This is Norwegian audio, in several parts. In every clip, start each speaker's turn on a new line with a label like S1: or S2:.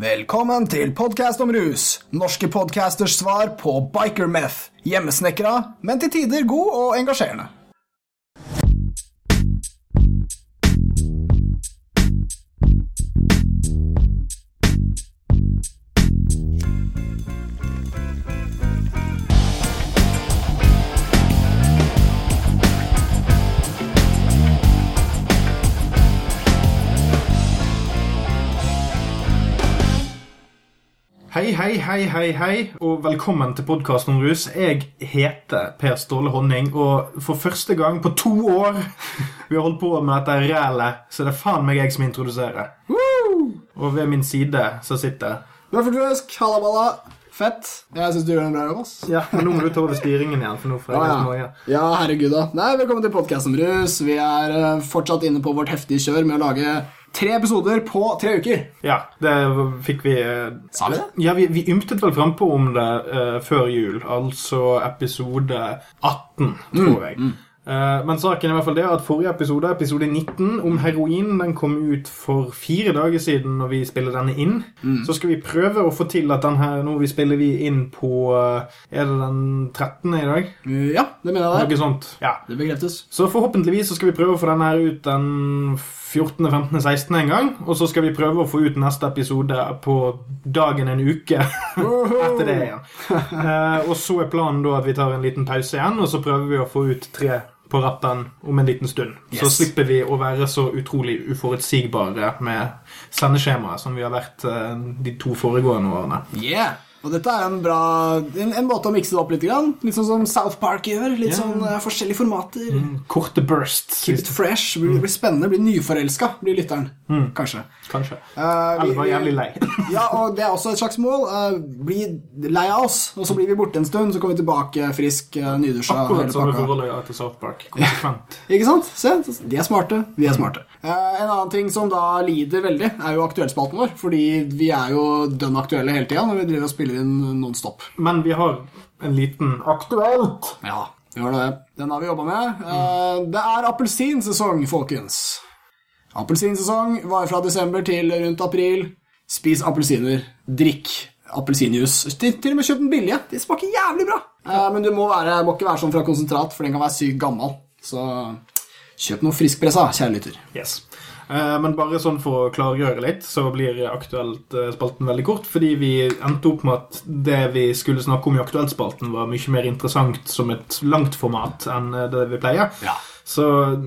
S1: Velkommen til podkast om rus. Norske podcasters svar på biker-meth. Hjemmesnekra, men til tider god og engasjerende.
S2: Hei, hei, hei, hei, og velkommen til podkasten om rus. Jeg heter Per Ståle Honning, og for første gang på to år vi har holdt på med dette rælet, så det er faen meg jeg som introduserer. Og ved min side så sitter
S1: Bøffelfrøsk, hallaballa. Fett. Jeg syns du gjør en bra jobb, ass.
S2: Ja, men nå må du ta over styringen igjen, for nå får jeg
S1: Ja, ja. ja, herregud, da. Nei, Velkommen til podkast om rus. Vi er eh, fortsatt inne på vårt heftige kjør med å lage tre episoder på tre uker.
S2: Ja, det fikk vi eh,
S1: Sa vi det?
S2: Ja, vi, vi ymtet vel frampå om det uh, før jul, altså episode 18, tror jeg. Eh, men saken er i hvert fall det at forrige episode, episode 19, om heroin, den kom ut for fire dager siden når vi spiller denne inn. Så skal vi prøve å få til at den her, nå vi spiller vi inn på Er det den 13. i dag?
S1: Uh, Ja, det mener jeg det.
S2: Noe sånt. Ja.
S1: Det bekreftes.
S2: Så forhåpentligvis så skal vi prøve å få denne her ut den 14., 15., 16. en gang. Og så skal vi prøve å få ut neste episode på dagen en uke etter det igjen. Eh, og så er planen da at vi tar en liten pause igjen, og så prøver vi å få ut tre på rappen om en liten stund. Så
S1: Yes.
S2: slipper vi å være så utrolig uforutsigbare med sendeskjemaet som vi har vært eh, de to foregående årene.
S1: Yeah! Og dette er en bra en, en måte å mikse det opp litt. Grann. Litt sånn som South Park gjør. Litt
S2: yeah.
S1: sånn uh, forskjellige formater.
S2: Korte bursts.
S1: Keep it fresh. Blir, mm. blir spennende. Blir nyforelska, blir lytteren. Kanskje.
S2: Kanskje.
S1: Uh,
S2: Eller bare jævlig lei.
S1: Ja, og det er også et slags mål. Uh, bli lei av oss, og så blir vi borte en stund, så kommer vi tilbake frisk, uh, nydusja.
S2: Akkurat
S1: som
S2: samme
S1: pakka.
S2: forhold til South Park. Konsekvent.
S1: Ikke sant? Se, de er smarte. Vi er smarte. Uh, en annen ting som da lider veldig, er jo aktuellspalten vår. Fordi vi er jo dønn aktuelle hele tida når vi driver og spiller inn nonstop.
S2: Men vi har en liten aktuelt.
S1: Ja, vi har det. Den har vi jobba med. Mm. det er appelsinsesong, folkens. Appelsinsesong varer fra desember til rundt april. Spis appelsiner. Drikk appelsinjuice. Til, til og med kjøp den billige. De smaker jævlig bra. Eh, men du må, være, må ikke være sånn fra konsentrat, for den kan være sykt gammel. Så kjøp noe friskpressa, kjære lytter.
S2: Yes. Eh, Men bare sånn for å klargjøre litt, så blir Aktuelt-spalten veldig kort. Fordi vi endte opp med at det vi skulle snakke om i Aktuelt-spalten, var mye mer interessant som et langt format enn eh, det vi pleier.
S1: Ja.
S2: Så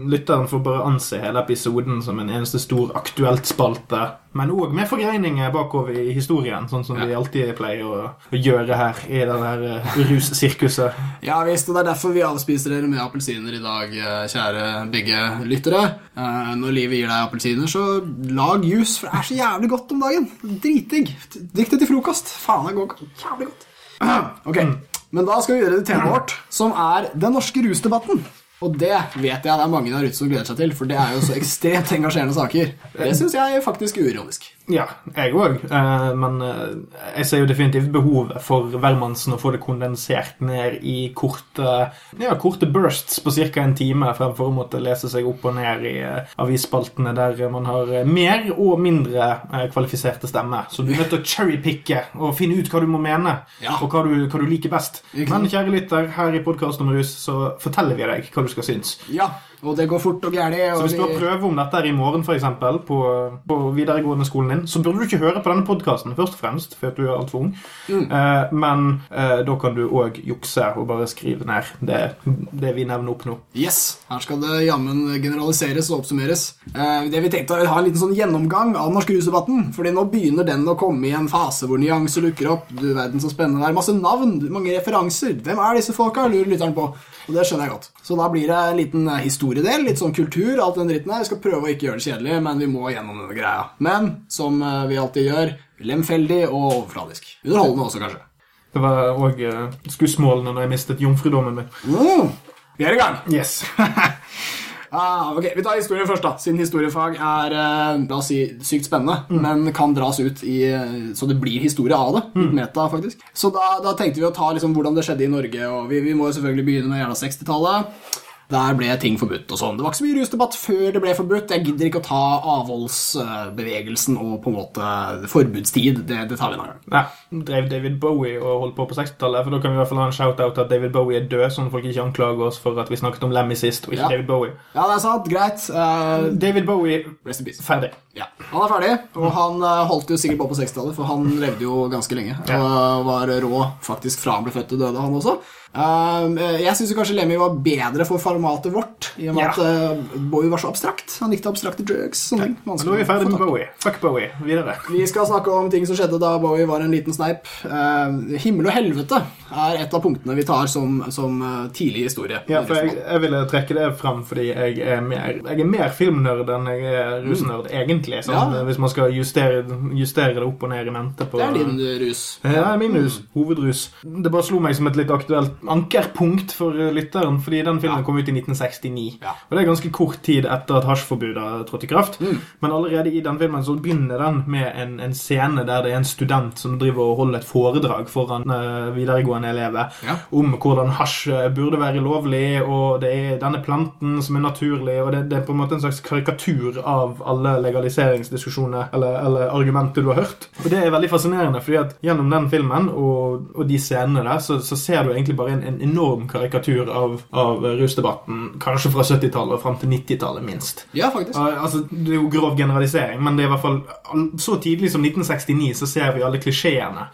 S2: lytteren får bare anse hele episoden som en eneste stor Aktuelt-spalte. Men òg med forgreininger bakover i historien, sånn som vi alltid pleier å å gjøre her i denne der eh, russirkuset.
S1: Ja visst, og det er derfor vi avspiser dere med appelsiner i dag, eh, kjære begge lyttere. Eh, Når livet gir deg appelsiner, så lag juice, for det er så jævlig godt om dagen. Dritdigg. Drikk det til frokost. Faen, det går jævlig godt. Ok, men da skal vi gjøre det temaet vårt, som er den norske rusdebatten. Og det vet jeg det er mange der ute som gleder seg til, for det er jo så ekstremt engasjerende saker. Det syns jeg er faktisk uironisk.
S2: Ja, jeg òg. Men eh, jeg ser jo definitivt behovet for hvermannsen å få det kondensert ned i korte, ja, korte bursts på ca. en time, fremfor å måtte lese seg opp og ned i eh, avisspaltene der man har eh, mer og mindre eh, kvalifiserte stemmer. Så du er nødt til å cherrypicke og finne ut hva du må mene,
S1: Ja.
S2: og hva du, hva du liker best. Men kjære lytter, her i podkasten om rus så forteller vi deg hva du skal synes.
S1: Ja, og det går fort og gæli.
S2: Så hvis du har prøve om dette her i morgen, eksempel, på, på videregående skolen din, så burde du ikke høre på denne podkasten, først og fremst, for at du er altfor ung. Eh, men eh, da kan du òg jukse og bare skrive ned det, det vi nevner opp nå.
S1: Yes, her skal det jammen generaliseres og oppsummeres. Eh, det Vi tenkte å ha en liten sånn gjennomgang av norsk rusdebatten. Fordi nå begynner den å komme i en fase hvor nyanser dukker opp. Du verden så spennende det er. Masse navn, mange referanser. Hvem er disse folka? lurer lytteren på. Og det skjønner jeg godt. Så da blir det en liten eh, del. litt sånn kultur, alt den dritten her. Vi skal prøve å ikke gjøre det kjedelig, men vi må gjennom denne greia. Men som eh, vi alltid gjør, lemfeldig og overfladisk. Underholdende også, kanskje.
S2: Det var òg uh, skussmålene når jeg mistet jomfrudommen min.
S1: Mm. Vi er i gang!
S2: Yes.
S1: Ah, ok, Vi tar historie først, da. Siden historiefag er eh, la oss si, sykt spennende, men kan dras ut i, eh, så det blir historie av det. Mm. meta, faktisk. Så da, da tenkte vi å ta liksom, hvordan det skjedde i Norge. og Vi, vi må jo selvfølgelig begynne med gjerne 60-tallet. Der ble ting forbudt og sånn. Det var ikke så mye rusdebatt før det ble forbudt. Jeg gidder ikke å ta avholdsbevegelsen og på en måte forbudstid. Det, det tar vi en gang.
S2: Nei, drev David Bowie og holdt på på 60-tallet? For da kan vi i hvert fall ha en shout-out at David Bowie er død, sånn at folk ikke anklager oss for at vi snakket om Lemmy sist, og ikke
S1: Ja.
S2: David Bowie.
S1: Ja, det er sant. Greit. Uh,
S2: David Bowie
S1: rest in peace.
S2: ferdig.
S1: Ja, Han er ferdig, og han eh, holdt jo sikkert på på 60-tallet, for han levde jo ganske lenge. Og var rå faktisk fra han ble født til døde, han også. Eh, jeg syns kanskje Lemmy var bedre for formatet vårt, i og med
S2: Ja.
S1: at eh, Bowie var så abstrakt. Han likte abstrakte ting.
S2: Nå er vi ferdig med. Bowie. Fuck Bowie. Videre.
S1: Vi skal snakke om ting som skjedde da Bowie var en liten sneip. Eh, himmel og helvete er et av punktene vi tar som, som eh, tidlig historie.
S2: Ja, for jeg, jeg ville trekke det fram fordi jeg er mer, jeg er mer filmnerd enn jeg er rusnerd, egentlig. Sånn,
S1: Ja.
S2: Hvis man skal justere, justere det opp og ned i mente på
S1: Det er din rus.
S2: Ja, min rus. Hovedrus. Det bare slo meg som et litt aktuelt ankerpunkt for eh, lytteren, fordi den filmen kom ut i 1969.
S1: Ja.
S2: Og det er ganske kort tid etter at hasjforbudet trådte i kraft. Men allerede i den filmen så begynner den med en, en scene der det er en student som driver og holder et foredrag foran uh, videregående elever
S1: Ja.
S2: om hvordan hasj eh, burde være lovlig, og det er denne planten som er naturlig, og det, det er på en måte en slags karikatur av alle legaliseringsdiskusjoner eller, eller argumenter du har hørt. Og det er veldig fascinerende, fordi at gjennom den filmen og, og de scenene der, så, så ser du egentlig bare en, en enorm karikatur av, av rusdebatten, kanskje fra 70-tallet og fram til 90-tallet, minst.
S1: Ja, faktisk.
S2: Altså, det er jo grov generalisering, men det er i hvert fall så tidlig som 1969 så ser vi alle klisjeene.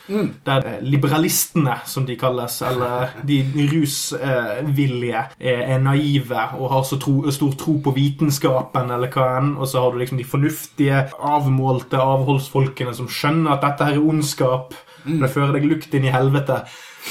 S2: Der eh, liberalistene, som de kalles, eller de rusvillige, er, er naive og har så tro, stor tro på vitenskapen, eller hva enn. Og så har du liksom de fornuftige, avmålte avholdsfolkene som skjønner at dette her er ondskap. Det fører deg lukt inn i helvete.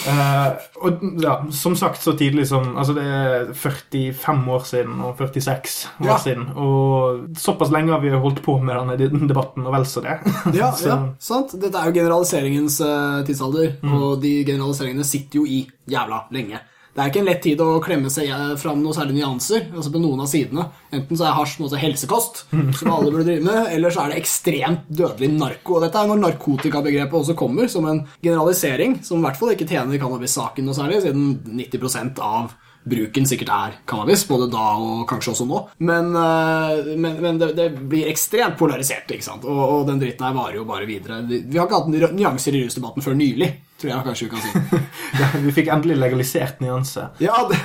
S2: Eh, og ja, som sagt så tidlig som Altså det er 45 år siden og 46 år
S1: Ja.
S2: siden. Og såpass lenge har vi holdt på med denne debatten, og vel så det.
S1: Ja,
S2: Så-
S1: ja, sant. Dette er jo generaliseringens uh, tidsalder, og de generaliseringene sitter jo i jævla lenge. Det er ikke en lett tid å klemme seg eh, fram noen særlig nyanser altså på noen av sidene. Enten så er hasj måte helsekost, som alle burde drive med, eller så er det ekstremt dødelig narko. Og dette er når narkotikabegrepet også kommer, som en generalisering, som i hvert fall ikke tjener cannabis-saken noe særlig, siden 90% av bruken sikkert er cannabis, både da og kanskje også nå. Men, eh, men, men det, det blir ekstremt polarisert, ikke sant? Og, og den dritten her varer jo bare videre. Vi vi har ikke hatt nyanser i rusdebatten før nylig, tror jeg kanskje vi kan si.
S2: Ja, vi fikk endelig legalisert nyanse.
S1: Ja, det,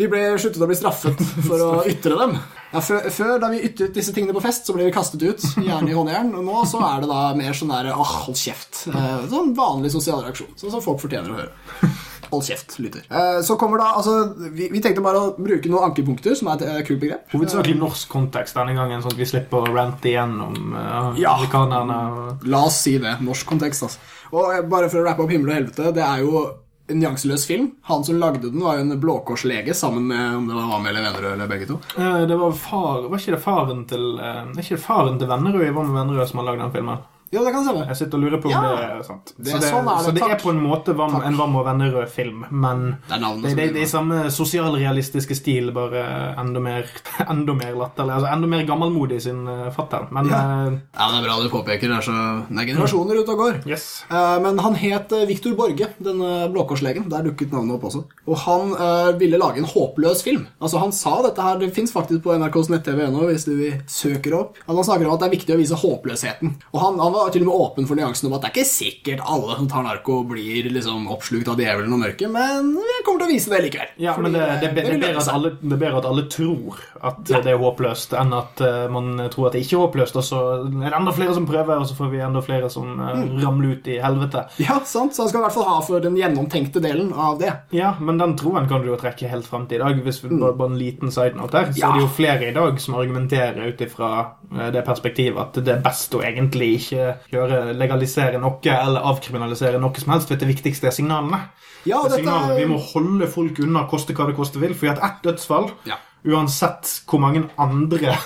S1: vi ble sluttet å bli straffet for å ytre dem. Ja, før, før, da vi ytret disse tingene på fest, så ble vi kastet ut, gjerne i håndjern. Og nå så er det da mer sånn der åh, hold kjeft. Eh, Sånn vanlig sosial reaksjon, sånn som folk fortjener å høre. Hold kjeft, lytter. Eh, Så kommer da, altså, vi, vi tenkte bare å bruke noen ankepunkter, som er et eh, kult begrep.
S2: Hovedsakelig norsk kontekst denne gangen, sånn at vi slipper å rante igjennom uh,
S1: Ja.
S2: amerikanerne.
S1: La oss si det. Norsk kontekst, altså. Og bare for å rappe opp himmel og helvete, det er jo en nyanseløs film. Han som lagde den, var jo en blåkorslege sammen med om det var Amel eller Vennerød eller begge to.
S2: Eh, Det var far Var ikke det faren til Er ikke det faren til Vennerød i Hva med Vennerød som har lagd den filmen?
S1: Ja, det kan stemme.
S2: Jeg sitter og lurer på om
S1: Ja.
S2: det er sant.
S1: Det-
S2: så det,
S1: sånn er det,
S2: så det er på en måte
S1: varm,
S2: en varm og Vennerød-film, men
S1: Det er
S2: det,
S1: som
S2: det, det er i samme sosialrealistiske stil, bare enda mer, enda mer latterlig. Altså enda mer gammelmodig sin uh, fatter. Men
S1: Ja.
S2: eh,
S1: Ja, det er bra du påpeker. Det er, så, det er generasjoner ute og går.
S2: yes.
S1: Eh, Men han het eh, Victor Borge, denne blåkorslegen. Der dukket navnet opp også. Og han eh, ville lage en håpløs film. Altså Han sa dette her, det fins faktisk på NRKs nett-TV ennå, hvis du vil søke opp. Han snakker om at det er viktig å vise håpløsheten. Og han, han var til og med åpen for nyansen om at det er ikke sikkert alle som tar narko, blir liksom oppslukt av djevelen og mørket, men vi kommer til å vise det likevel.
S2: Ja, men det, det, det, det, er bedre at alle, det er at alle tror at det er håpløst, enn at uh, man tror at det ikke er håpløst, og så er det enda flere som prøver, og så får vi enda flere som
S1: Mm.
S2: ramler ut i helvete.
S1: Ja, sant, så han skal i hvert fall ha for den gjennomtenkte delen av det.
S2: Ja, men den troen kan du jo trekke helt frem til i dag. Hvis vi bare, bare en liten side note her, så
S1: Mm. Ja.
S2: er det jo flere i dag som argumenterer ut ifra eh, det perspektivet at det er best å egentlig ikke gjøre, legalisere noe eller avkriminalisere noe som helst, for det viktigste er signalene.
S1: Ja,
S2: Det er signalet.
S1: er
S2: Vi må holde folk unna, koste hva det koste vil, for at ett dødsfall
S1: Ja.
S2: Uansett hvor mange andre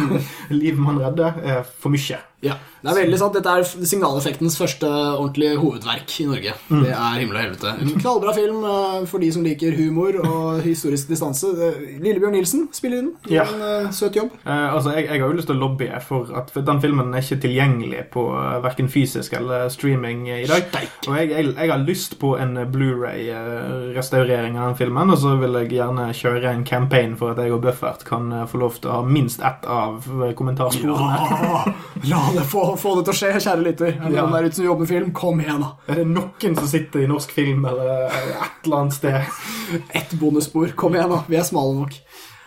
S2: liv man redder, er for mye.
S1: Ja, det er veldig sant. Dette er signaleffektens første ordentlige hovedverk i Norge.
S2: Mm.
S1: Det er Himmel og helvete. En knallbra film eh, for de som liker humor og historisk distanse. Lillebjørn Nilsen spiller. Gjør
S2: Ja.
S1: En eh, søt jobb.
S2: Eh, altså, jeg, jeg har jo lyst til å lobbye for at for den filmen er ikke tilgjengelig på verken fysisk eller streaming i dag.
S1: Steik.
S2: Og jeg, jeg, jeg har lyst på en Blu-ray-restaurering av den filmen, og så vil jeg gjerne kjøre en campaign for at jeg og Buffert kan eh, få lov til å ha minst ett av eh, kommentarsporene.
S1: Ja, la det få, få det til å skje, kjære lytter. Er det
S2: Ja.
S1: der ute som jobber med film? Kom igjen, da.
S2: Er det noen som sitter i norsk film eller et eller annet sted?
S1: Ett bonusspor. Kom igjen, da. Vi er smale nok.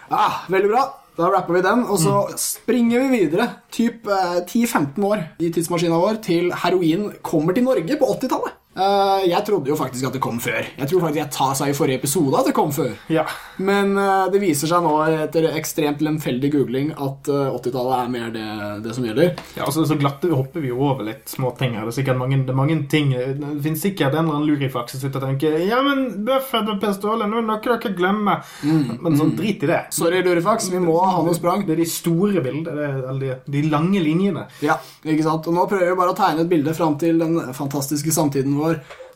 S1: Ja, veldig bra. Da rapper vi den, og så springer vi videre, typ eh, 10-15 år i tidsmaskina vår, til heroin kommer til Norge på 80-tallet. Eh, jeg trodde jo faktisk at det kom før. Jeg tror faktisk jeg ta seg i forrige episode at det kom før.
S2: Ja.
S1: Men uh, det viser seg nå etter ekstremt lemfeldig googling at uh, 80-tallet er mer det, det som gjelder.
S2: ja altså, så glatte hopper vi jo over litt småting her. Det er sikkert mange, det er mange ting Det finnes sikkert en eller annen lurifaks som sitter og tenker Ja, men Buffett og Per Ståle, nå er noe dere glemmer. Men sånn, drit i det.
S1: Sorry, Lurifax, vi må ha noe sprang.
S2: Det er de store bildene, de, de lange linjene.
S1: Ja, ikke sant? Og nå prøver vi bare å tegne et bilde fram til den fantastiske samtiden vår.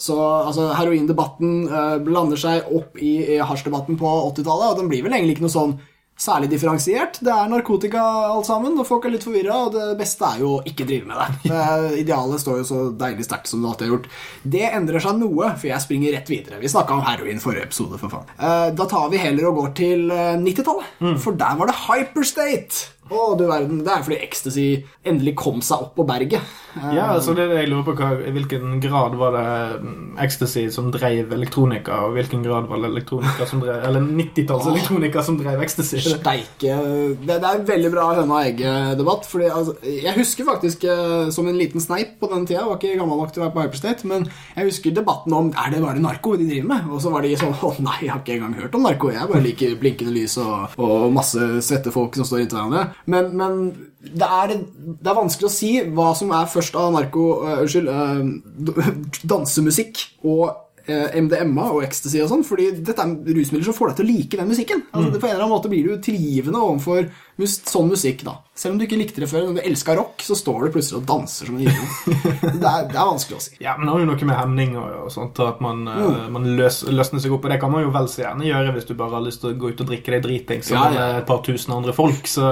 S1: Så altså, heroindebatten uh, blander seg opp i, i hasjdebatten på 80-tallet, og den blir vel egentlig ikke noe sånn særlig differensiert. Det er narkotika alt sammen, og folk er litt forvirra, og det beste er jo å ikke drive med det. det. Idealet står jo så deilig sterkt som det alltid har gjort. Det endrer seg noe, for jeg springer rett videre. Vi snakka om heroin forrige episode, for faen. Eh, da tar vi heller og går til eh, 90-tallet, for der var det Hyperstate. Å, du verden. Det er fordi ecstasy endelig kom seg opp på berget.
S2: Ja, altså det er det jeg lurer på hva, I hvilken grad var det mm, ecstasy som drev elektronika, og hvilken grad var det elektronika som drev Eller 90-tallselektronika som drev ecstasy?
S1: Steike det, det er en veldig bra høna og egg-debatt. Fordi altså, Jeg husker faktisk eh, som en liten sneip på den tida. Jeg var ikke gammel nok til å være på Hyperstate, men jeg husker debatten om er det bare narko de driver med. Og så var de sånn Å nei, jeg har ikke engang hørt om narko. Jeg bare liker blinkende lys og, og masse svette folk som står inntil hverandre. Men, men det, er, det er vanskelig å si hva som er først av narko Uh, Unnskyld. Uh, dansemusikk og uh, MDMA og ecstasy og sånn, fordi dette er rusmidler som får deg til å like den musikken. Altså, mm. På en eller annen måte blir du tilgivende overfor mus sånn musikk, da. Selv om du ikke likte det før, når du elska rock, så står du plutselig og danser som en idiot. Det er, det er vanskelig å si.
S2: Ja, men det har jo noe med hemning og, og sånt, og at man, eh, man løs, løsner seg opp. Og det kan man jo vel så gjerne gjøre hvis du bare har lyst til å gå ut og drikke deg driting
S1: Ja,
S2: sammen
S1: ja.
S2: med et par tusen andre folk. Så,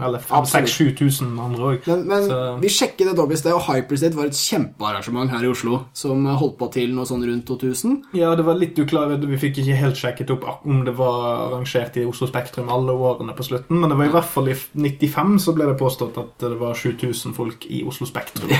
S2: eller
S1: Absolutt.
S2: 6000-7000 andre òg.
S1: Men, men
S2: Så-
S1: vi sjekket det sted, og Hyperstate var et kjempearrangement her i Oslo som holdt på til noe sånn rundt 2000.
S2: Ja, det var litt uklart. Vi fikk ikke helt sjekket opp om det var arrangert i Oslo Spektrum alle årene på slutten, men det var i hvert fall i 95 så ble det påstått at det var 7000 folk i Oslo Spektrum.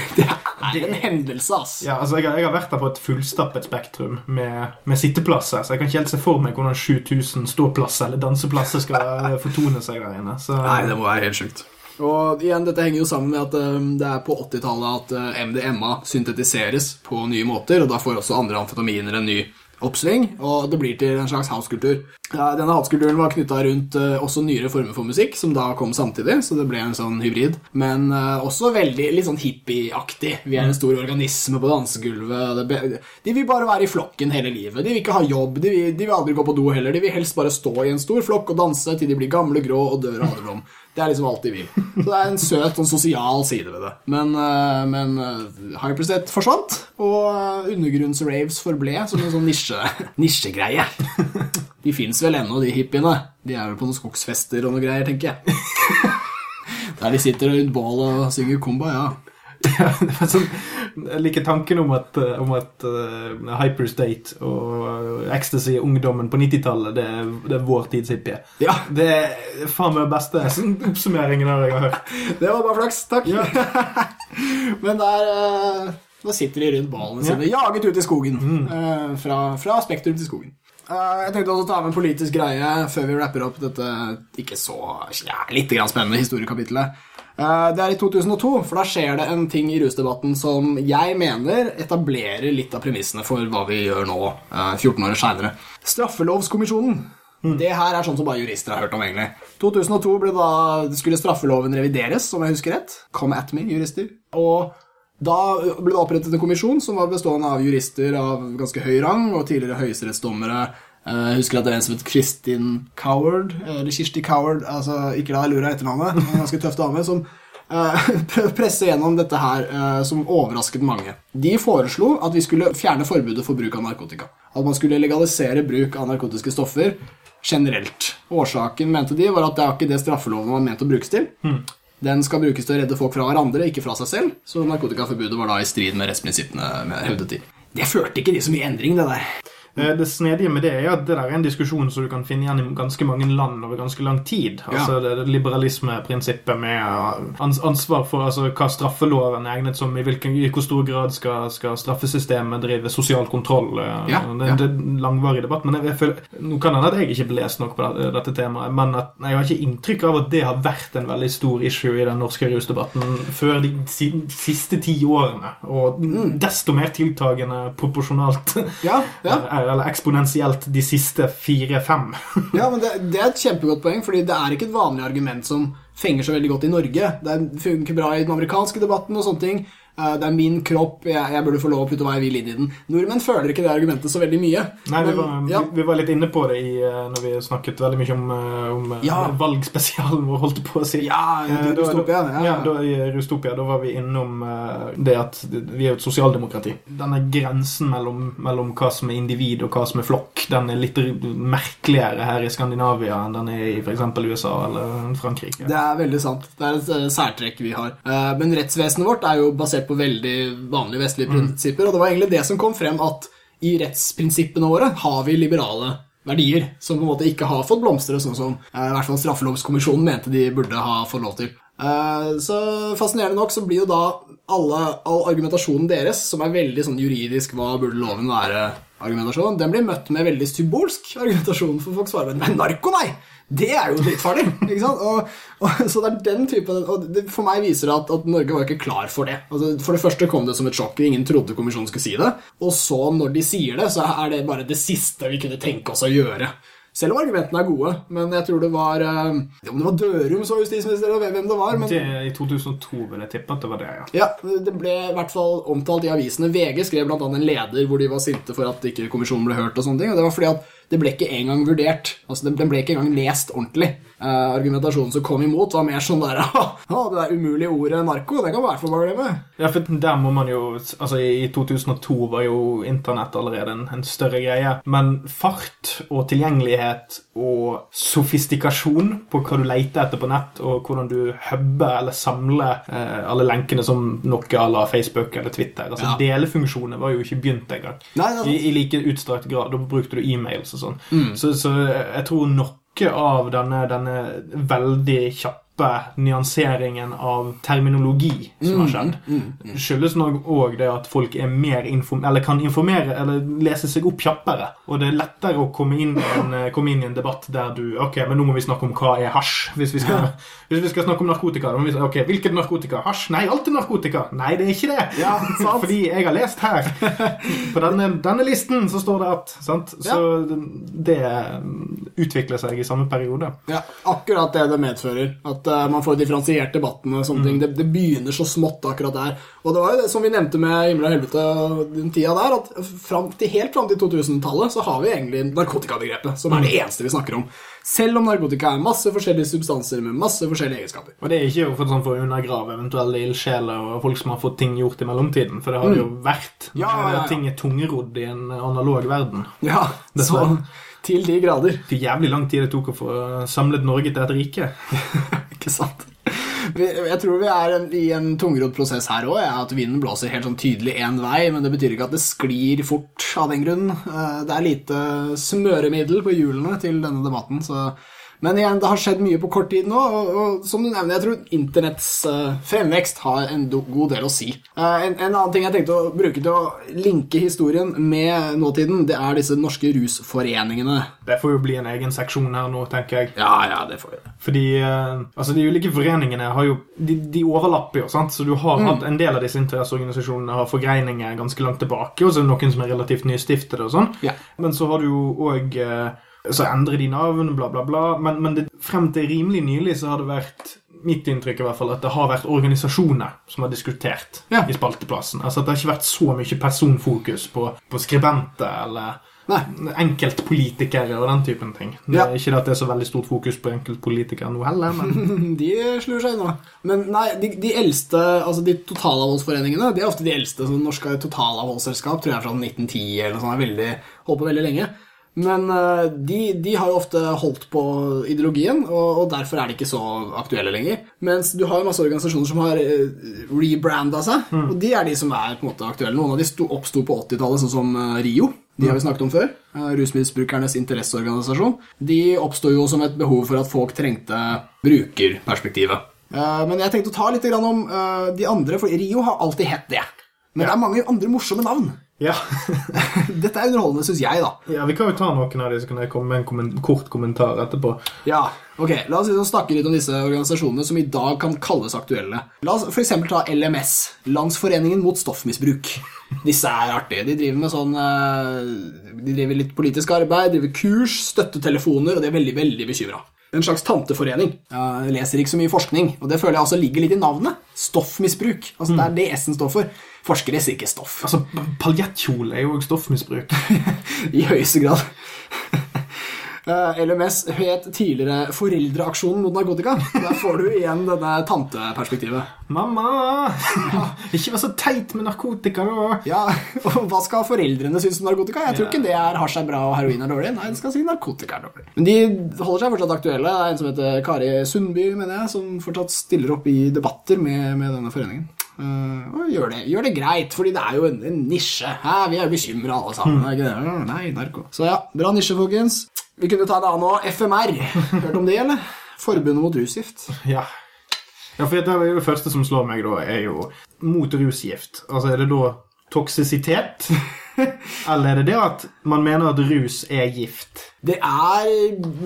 S1: Det er en hendelse, ass.
S2: Ja, altså jeg har, jeg har vært der på et fullstappet Spektrum med, med sitteplasser, så jeg kan ikke helt se for meg hvordan 7000 ståplasser eller danseplasser skal fortone seg der inne. Så,
S1: Nei, det må være helt sjukt. Og igjen, dette henger jo sammen med at eh, det er på 80-tallet at eh, MDMA syntetiseres på nye måter, og da får også andre amfetaminer en ny oppsving, og det blir til en slags housekultur. Denne housekulturen var knytta rundt eh, også nyere former for musikk, som da kom samtidig, så det ble en sånn hybrid. Men eh, også veldig litt sånn hippieaktig. Vi er en stor organisme på dansegulvet. De vil bare være i flokken hele livet. De vil ikke ha jobb, de vil, de vil aldri gå på do heller. De vil helst bare stå i en stor flokk og danse til de blir gamle, grå og dør av alderdom. Det er liksom alt de vil. Så det er en søt og sosial side ved det. Men, eh, men eh, Hyperstate forsvant, og eh, undergrunnsraves forble som en sånn nisje, nisjegreie. De fins vel ennå, de hippiene. De er vel på noen skogsfester og noe greier, tenker jeg. Der de sitter rundt bål og synger komba, ja.
S2: Ja, det var sånn, jeg liker tanken om at, eh, om at uh, Hyperstate og eh, Ecstasy, ungdommen på 90-tallet, det, det er vår tids hippie.
S1: Ja,
S2: Det er faen meg beste sånn oppsummeringen av det jeg har hørt.
S1: det var bare flaks. Takk. Men der uh, Da sitter de rundt ballene sine, jaget ut i skogen. eh, fra, fra Spektrum til skogen. Uh, jeg tenkte også å ta med en politisk greie før vi rapper opp dette ikke så ja, litt grann spennende historiekapitlet. Eh, det er i 2002, for da skjer det en ting i rusdebatten som jeg mener etablerer litt av premissene for hva vi gjør nå, eh, 14 år seinere. Straffelovskommisjonen. Det her er sånn som bare jurister har hørt om, egentlig. 2002 ble da, skulle straffeloven revideres, om jeg husker rett. Come at me, jurister. Og da ble det opprettet en kommisjon som var bestående av jurister av ganske høy rang og tidligere høyesterettsdommere Eh, Jeg husker at det er en som het Kristin Coward, eller Kirsti Coward, altså ikke la deg lure av etternavnet, en ganske tøff dame, som eh, presse gjennom dette her eh, som overrasket mange. De foreslo at vi skulle fjerne forbudet for bruk av narkotika. At man skulle legalisere bruk av narkotiske stoffer generelt. Årsaken, mente de, var at det er ikke det straffeloven var ment å brukes til. Den skal brukes til å redde folk fra hverandre, ikke fra seg selv. Så narkotikaforbudet var da i strid med rettsprinsippene hevdet de. Det førte ikke de så mye endring, det der.
S2: Eh, Det snedige med det er at det der er en diskusjon som du kan finne igjen i ganske mange land over ganske lang tid. Altså det, det liberalismeprinsippet med eh, ansvar for altså, hva straffeloven er egnet som, i, hvilken, i hvor stor grad skal, skal straffesystemet drive sosial kontroll. eh,
S1: Ja,
S2: det,
S1: ja.
S2: det er en langvarig debatt. men jeg, jeg føler, Nå kan det hende at jeg ikke lest nok på dette, dette temaet, men at, jeg har ikke inntrykk av at det har vært en veldig stor issue i den norske rusdebatten før de si, siste ti årene. Og
S1: Mm.
S2: desto mer tiltagende proporsjonalt.
S1: Ja, ja.
S2: Eh, Eller eksponentielt de siste fire-fem.
S1: Ja, men det, det er et kjempegodt poeng, fordi det er ikke et vanlig argument som fenger så veldig godt i Norge. Det er- funker bra i den amerikanske debatten og sånne ting. Eh, Det er min kropp, jeg, jeg burde få lov å putte hva jeg vil inn i den. Nordmenn føler ikke det argumentet så veldig mye.
S2: Nei, vi var,
S1: ja.
S2: vi, var litt inne på det i, eh, når vi snakket veldig mye om, eh, om
S1: Ja.
S2: valgspesialen vår, holdt på å si.
S1: Ja, Rustopia, ja.
S2: ja, da, I Rustopia da var vi innom det at vi er jo et sosialdemokrati. Denne grensen mellom, mellom hva som er individ og hva som er flokk, den er litt merkeligere her i Skandinavia enn den er i f.eks. USA eller Frankrike.
S1: Det er veldig sant. Det er et særtrekk vi har. Men rettsvesenet vårt er jo basert på veldig vanlige vestlige prinsipper, og det var egentlig det som kom frem at i rettsprinsippene våre har vi liberale verdier som på en måte ikke har fått blomstre, sånn som eh, i hvert fall Straffelovskommisjonen mente de burde ha fått lov til. Eh, Så fascinerende nok så blir jo da alle, all argumentasjonen deres, som er veldig sånn juridisk hva burde loven være, argumentasjon, den blir møtt med veldig symbolsk argumentasjon, for folk svarer med narko, nei! Det er jo dritfarlig! ikke sant? Og, og, så det er den typen Og det for meg viser det at, at Norge var ikke klar for det. Altså, for det første kom det som et sjokk. Ingen trodde kommisjonen skulle si det. Og så, når de sier det, så er det bare det siste vi kunne tenke oss å gjøre. Selv om argumentene er gode. Men jeg tror det var eh, Om det var Dørum som var justisminister, eller hvem det var. men...
S2: Det, I 2002 vil jeg tippe at det var det, ja.
S1: Ja, Det ble i hvert fall omtalt i avisene. VG skrev annet en leder hvor de var sinte for at ikke kommisjonen ble hørt. og sånne ting, og Det var fordi at det ble ikke engang vurdert. Altså, Den ble ikke engang lest ordentlig. Uh, argumentasjonen som kom imot, var mer sånn der Ja, det der umulige ordet narko, det kan være bare glemme.
S2: Ja, for der må man jo Altså, i 2002 var jo internett allerede en, en større greie. Men fart og tilgjengelighet og sofistikasjon på hva du leter etter på nett, og hvordan du hubber eller samler eh, alle lenkene som noe à la Facebook eller Twitter Altså,
S1: Ja.
S2: Delefunksjoner var jo ikke begynt engang. I, I like utstrakt grad. Da brukte du e-mails og sånn.
S1: Mm.
S2: Så, så jeg tror noe av denne, denne veldig kjappe nyanseringen av terminologi som
S1: Mm,
S2: har skjedd, skyldes nok òg det at folk er mer inform eller kan informere eller lese seg opp kjappere. Og det er lettere å komme inn, i en, eh, komme inn i en debatt der du Ok, men nå må vi snakke om hva er hasj. Hvis vi skal, hvis vi skal snakke om narkotika, da må vi si ok, hvilket narkotika? Hasj? Nei, alt er narkotika. Nei, det er ikke det.
S1: Ja.
S2: Fordi jeg har lest her. På denne, denne listen så står det at sant? Så det mm, utvikler seg i samme periode.
S1: Ja, akkurat det det medfører. At eh, man får differensiert debatten og sånne ting. Det, det begynner så smått akkurat der. Og det var jo det som vi nevnte med himmel og helvete og den tida der, at fram til, helt fram til 2000-tallet så har vi egentlig narkotikabegrepet, som er det eneste vi snakker om. Selv om narkotika er masse forskjellige substanser med masse forskjellige egenskaper.
S2: Og det er ikke for, sånn for å undergrave eventuelle ildsjeler og folk som har fått ting gjort i mellomtiden, for det har det jo vært.
S1: Ja, ja, ja.
S2: Ting er tungerodd i en analog verden.
S1: Ja, så til de grader.
S2: Det er jævlig lang tid det tok å få samlet Norge til et rike.
S1: Ikke sant? Jeg tror vi er i en tungrodd prosess her òg. At vinden blåser helt sånn tydelig én vei, men det betyr ikke at det sklir fort av den grunn. Eh, Det er lite smøremiddel på hjulene til denne debatten. så... Men igjen, det har skjedd mye på kort tid nå, og, og som du nevner, jeg tror internetts uh, fremvekst har en god del å si. Uh, en, en annen ting jeg tenkte å bruke til å linke historien med nåtiden, det er disse norske rusforeningene.
S2: Det får jo bli en egen seksjon her nå, tenker jeg.
S1: Ja, ja, det får vi.
S2: Fordi uh, altså de ulike foreningene har jo De, de overlapper jo, sant? Så du har
S1: Mm.
S2: hatt en del av disse interesseorganisasjonene har forgreininger ganske langt tilbake, og så er det noen som er relativt nystiftede og sånn.
S1: Ja.
S2: Men så har du jo òg Så endrer de navn, bla, bla, bla. Men, men det, frem til rimelig nylig så har det vært mitt inntrykk i hvert fall, at det har vært organisasjoner som har diskutert
S1: Ja.
S2: i spalteplassen. Altså at det har ikke vært så mye personfokus på, på skribenter eller
S1: Nei.
S2: enkeltpolitikere og den typen ting. Det
S1: Ja.
S2: er Ikke at det er så veldig stort fokus på enkeltpolitikere nå heller, men
S1: De slur seg unna. Men nei, de, de eldste, altså de totalavholdsforeningene, de er ofte de eldste. sånn Norske totalavholdsselskap tror jeg er fra 1910 eller noe sånt. veldig, holdt på veldig lenge. Men eh, de, de har jo ofte holdt på ideologien, og, og derfor er de ikke så aktuelle lenger. Mens du har jo masse organisasjoner som har uh, rebranda seg, og de er de som er på en måte aktuelle. Noen av de sto, oppsto på 80-tallet, sånn som eh, RIO. De har vi snakket om før. eh, Rusmisbrukernes interesseorganisasjon. De oppsto jo som et behov for at folk trengte brukerperspektivet. Eh, Men jeg tenkte å ta litt om eh, de andre, for Rio har alltid hett det. Men det er mange andre morsomme navn.
S2: Ja.
S1: Dette er underholdende, syns jeg, da.
S2: ja. Vi kan jo ta noen av de, så kan jeg komme med en komment kort kommentar etterpå.
S1: Ja, ok, La oss liksom snakke litt om disse organisasjonene som i dag kan kalles aktuelle. La oss f.eks. ta LMS, Landsforeningen mot stoffmisbruk. Disse er artige. De driver med sånn eh, De driver litt politisk arbeid, driver kurs, støttetelefoner, og de er veldig, veldig bekymra. En slags tanteforening. Jeg leser ikke så mye forskning, og det føler jeg også ligger litt i navnet. Stoffmisbruk. Altså Det er det S-en står for. Forskere sier ikke stoff.
S2: Altså, Paljettkjole er jo også stoffmisbruk.
S1: I høyeste grad. Eh, LMS het tidligere Foreldreaksjonen mot narkotika. Der får du igjen denne tanteperspektivet.
S2: Mamma! Ikke vær så teit med narkotika da.
S1: Ja, og Hva skal foreldrene synes om narkotika? Jeg tror ikke det er hasj er bra og heroin er dårlig. Nei, de skal si narkotika er dårlig. Men de holder seg fortsatt aktuelle. Det er en som heter Kari Sundby, mener jeg, som fortsatt stiller opp i debatter med, med denne foreningen. Uh, og gjør det, gjør det greit, fordi det er jo en, en nisje. Hæ, vi er jo bekymra alle sammen. Mm. Nei, narko. Så ja, bra nisje, folkens. Vi kunne ta en annen òg. FMR. Hørt om det, eller? Forbundet mot rusgift.
S2: Ja. ja, for det, det første som slår meg, da, er jo mot rusgift. Altså, er det da toksisitet? Eller er det det at man mener at rus er gift?
S1: Det er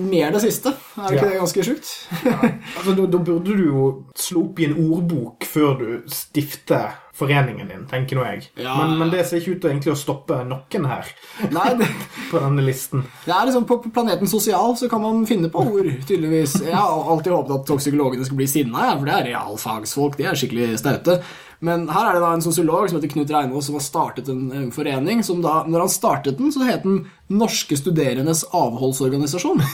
S1: mer det siste. Er ikke
S2: Ja.
S1: det ganske sjukt?
S2: Altså, da, da burde du jo slå opp i en ordbok før du stifter foreningen din, tenker nå jeg.
S1: Ja.
S2: Men, men det ser ikke ut til egentlig å stoppe noen her
S1: Nei, det,
S2: på denne listen.
S1: det er liksom På planeten sosial så kan man finne på ord, tydeligvis. Jeg har alltid håpet at toksikologene skal bli sinna, for det er realfagsfolk. De er skikkelig staute. Men her er det da en sosiolog som heter Knut Reinås, som har startet en, en forening. som da, Når han startet den, så het den Norske studerendes avholdsorganisasjon.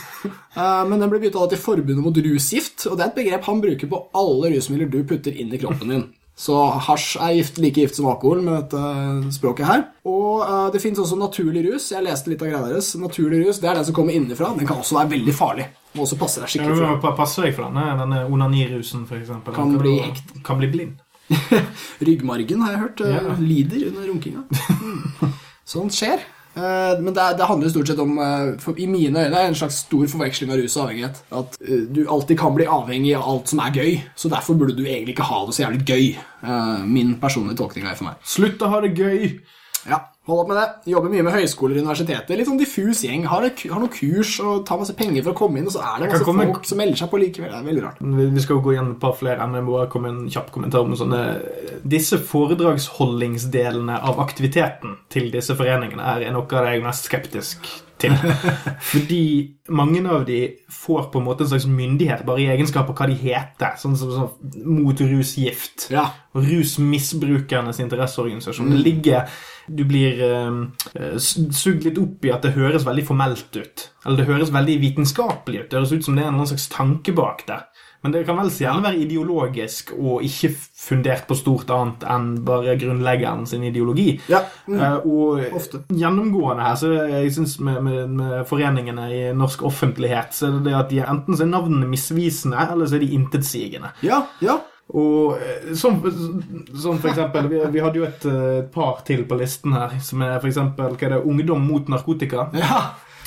S1: Eh, Men den ble bytta til Forbundet mot rusgift, og det er et begrep han bruker på alle rusmidler du putter inn i kroppen din. Så hasj er gift, like gift som alkohol med dette språket her. Og uh, det fins også naturlig rus. Jeg leste litt av greia deres. Naturlig rus det er den som kommer innenfra. Den kan også være veldig farlig. Må også passe deg skikkelig for.
S2: Ja, passer deg for denne, denne onanirusen, for eksempel.
S1: Kan bli hekt.
S2: Kan bli blind.
S1: Ryggmargen har jeg hørt eh,
S2: Ja.
S1: lider under runkinga. Mm. Sånt skjer. Eh, Men det, det handler stort sett om eh, for, I mine øyne en slags stor forveksling av rus og avhengighet. At eh, du alltid kan bli avhengig av alt som er gøy. Så derfor burde du egentlig ikke ha det så jævlig gøy. Min personlige tolkning er for meg.
S2: Slutt å ha det gøy!
S1: Ja, Hold opp med det. Jobber mye med høyskoler og universiteter. Litt sånn diffus gjeng. Har, har noen kurs og tar masse penger for å komme inn, og så er det masse
S2: komme-
S1: folk som melder seg på likevel. Det er veldig rart.
S2: Vi vi skal gå igjen et par flere, komme med en kjapp kommentar om sånne Disse foredragsholdingsdelene av aktiviteten til disse foreningene er noe av det jeg er mest skeptisk til. Fordi mange av de får på en måte en slags myndighet bare i egenskap av hva de heter. Sånn som sånn, mot rusgift.
S1: Ja.
S2: Rusmisbrukernes interesseorganisasjon. Det ligger Du blir eh, sugd litt opp i at det høres veldig formelt ut. Eller det høres veldig vitenskapelig ut. Det høres ut som det er en slags tanke bak det. Men det kan vel så gjerne være ideologisk og ikke fundert på stort annet enn bare grunnleggeren sin ideologi.
S1: Ja, mm.
S2: uh, og
S1: Ofte.
S2: gjennomgående her, så jeg synes med, med, med foreningene i norsk offentlighet, så er det at de enten så er navnene misvisende, eller så er de intetsigende.
S1: Ja, ja.
S2: Og eh, som, som for eksempel Vi, vi hadde jo et, eh, et par til på listen her, som er for eksempel hva er det, Ungdom mot narkotika.
S1: ja.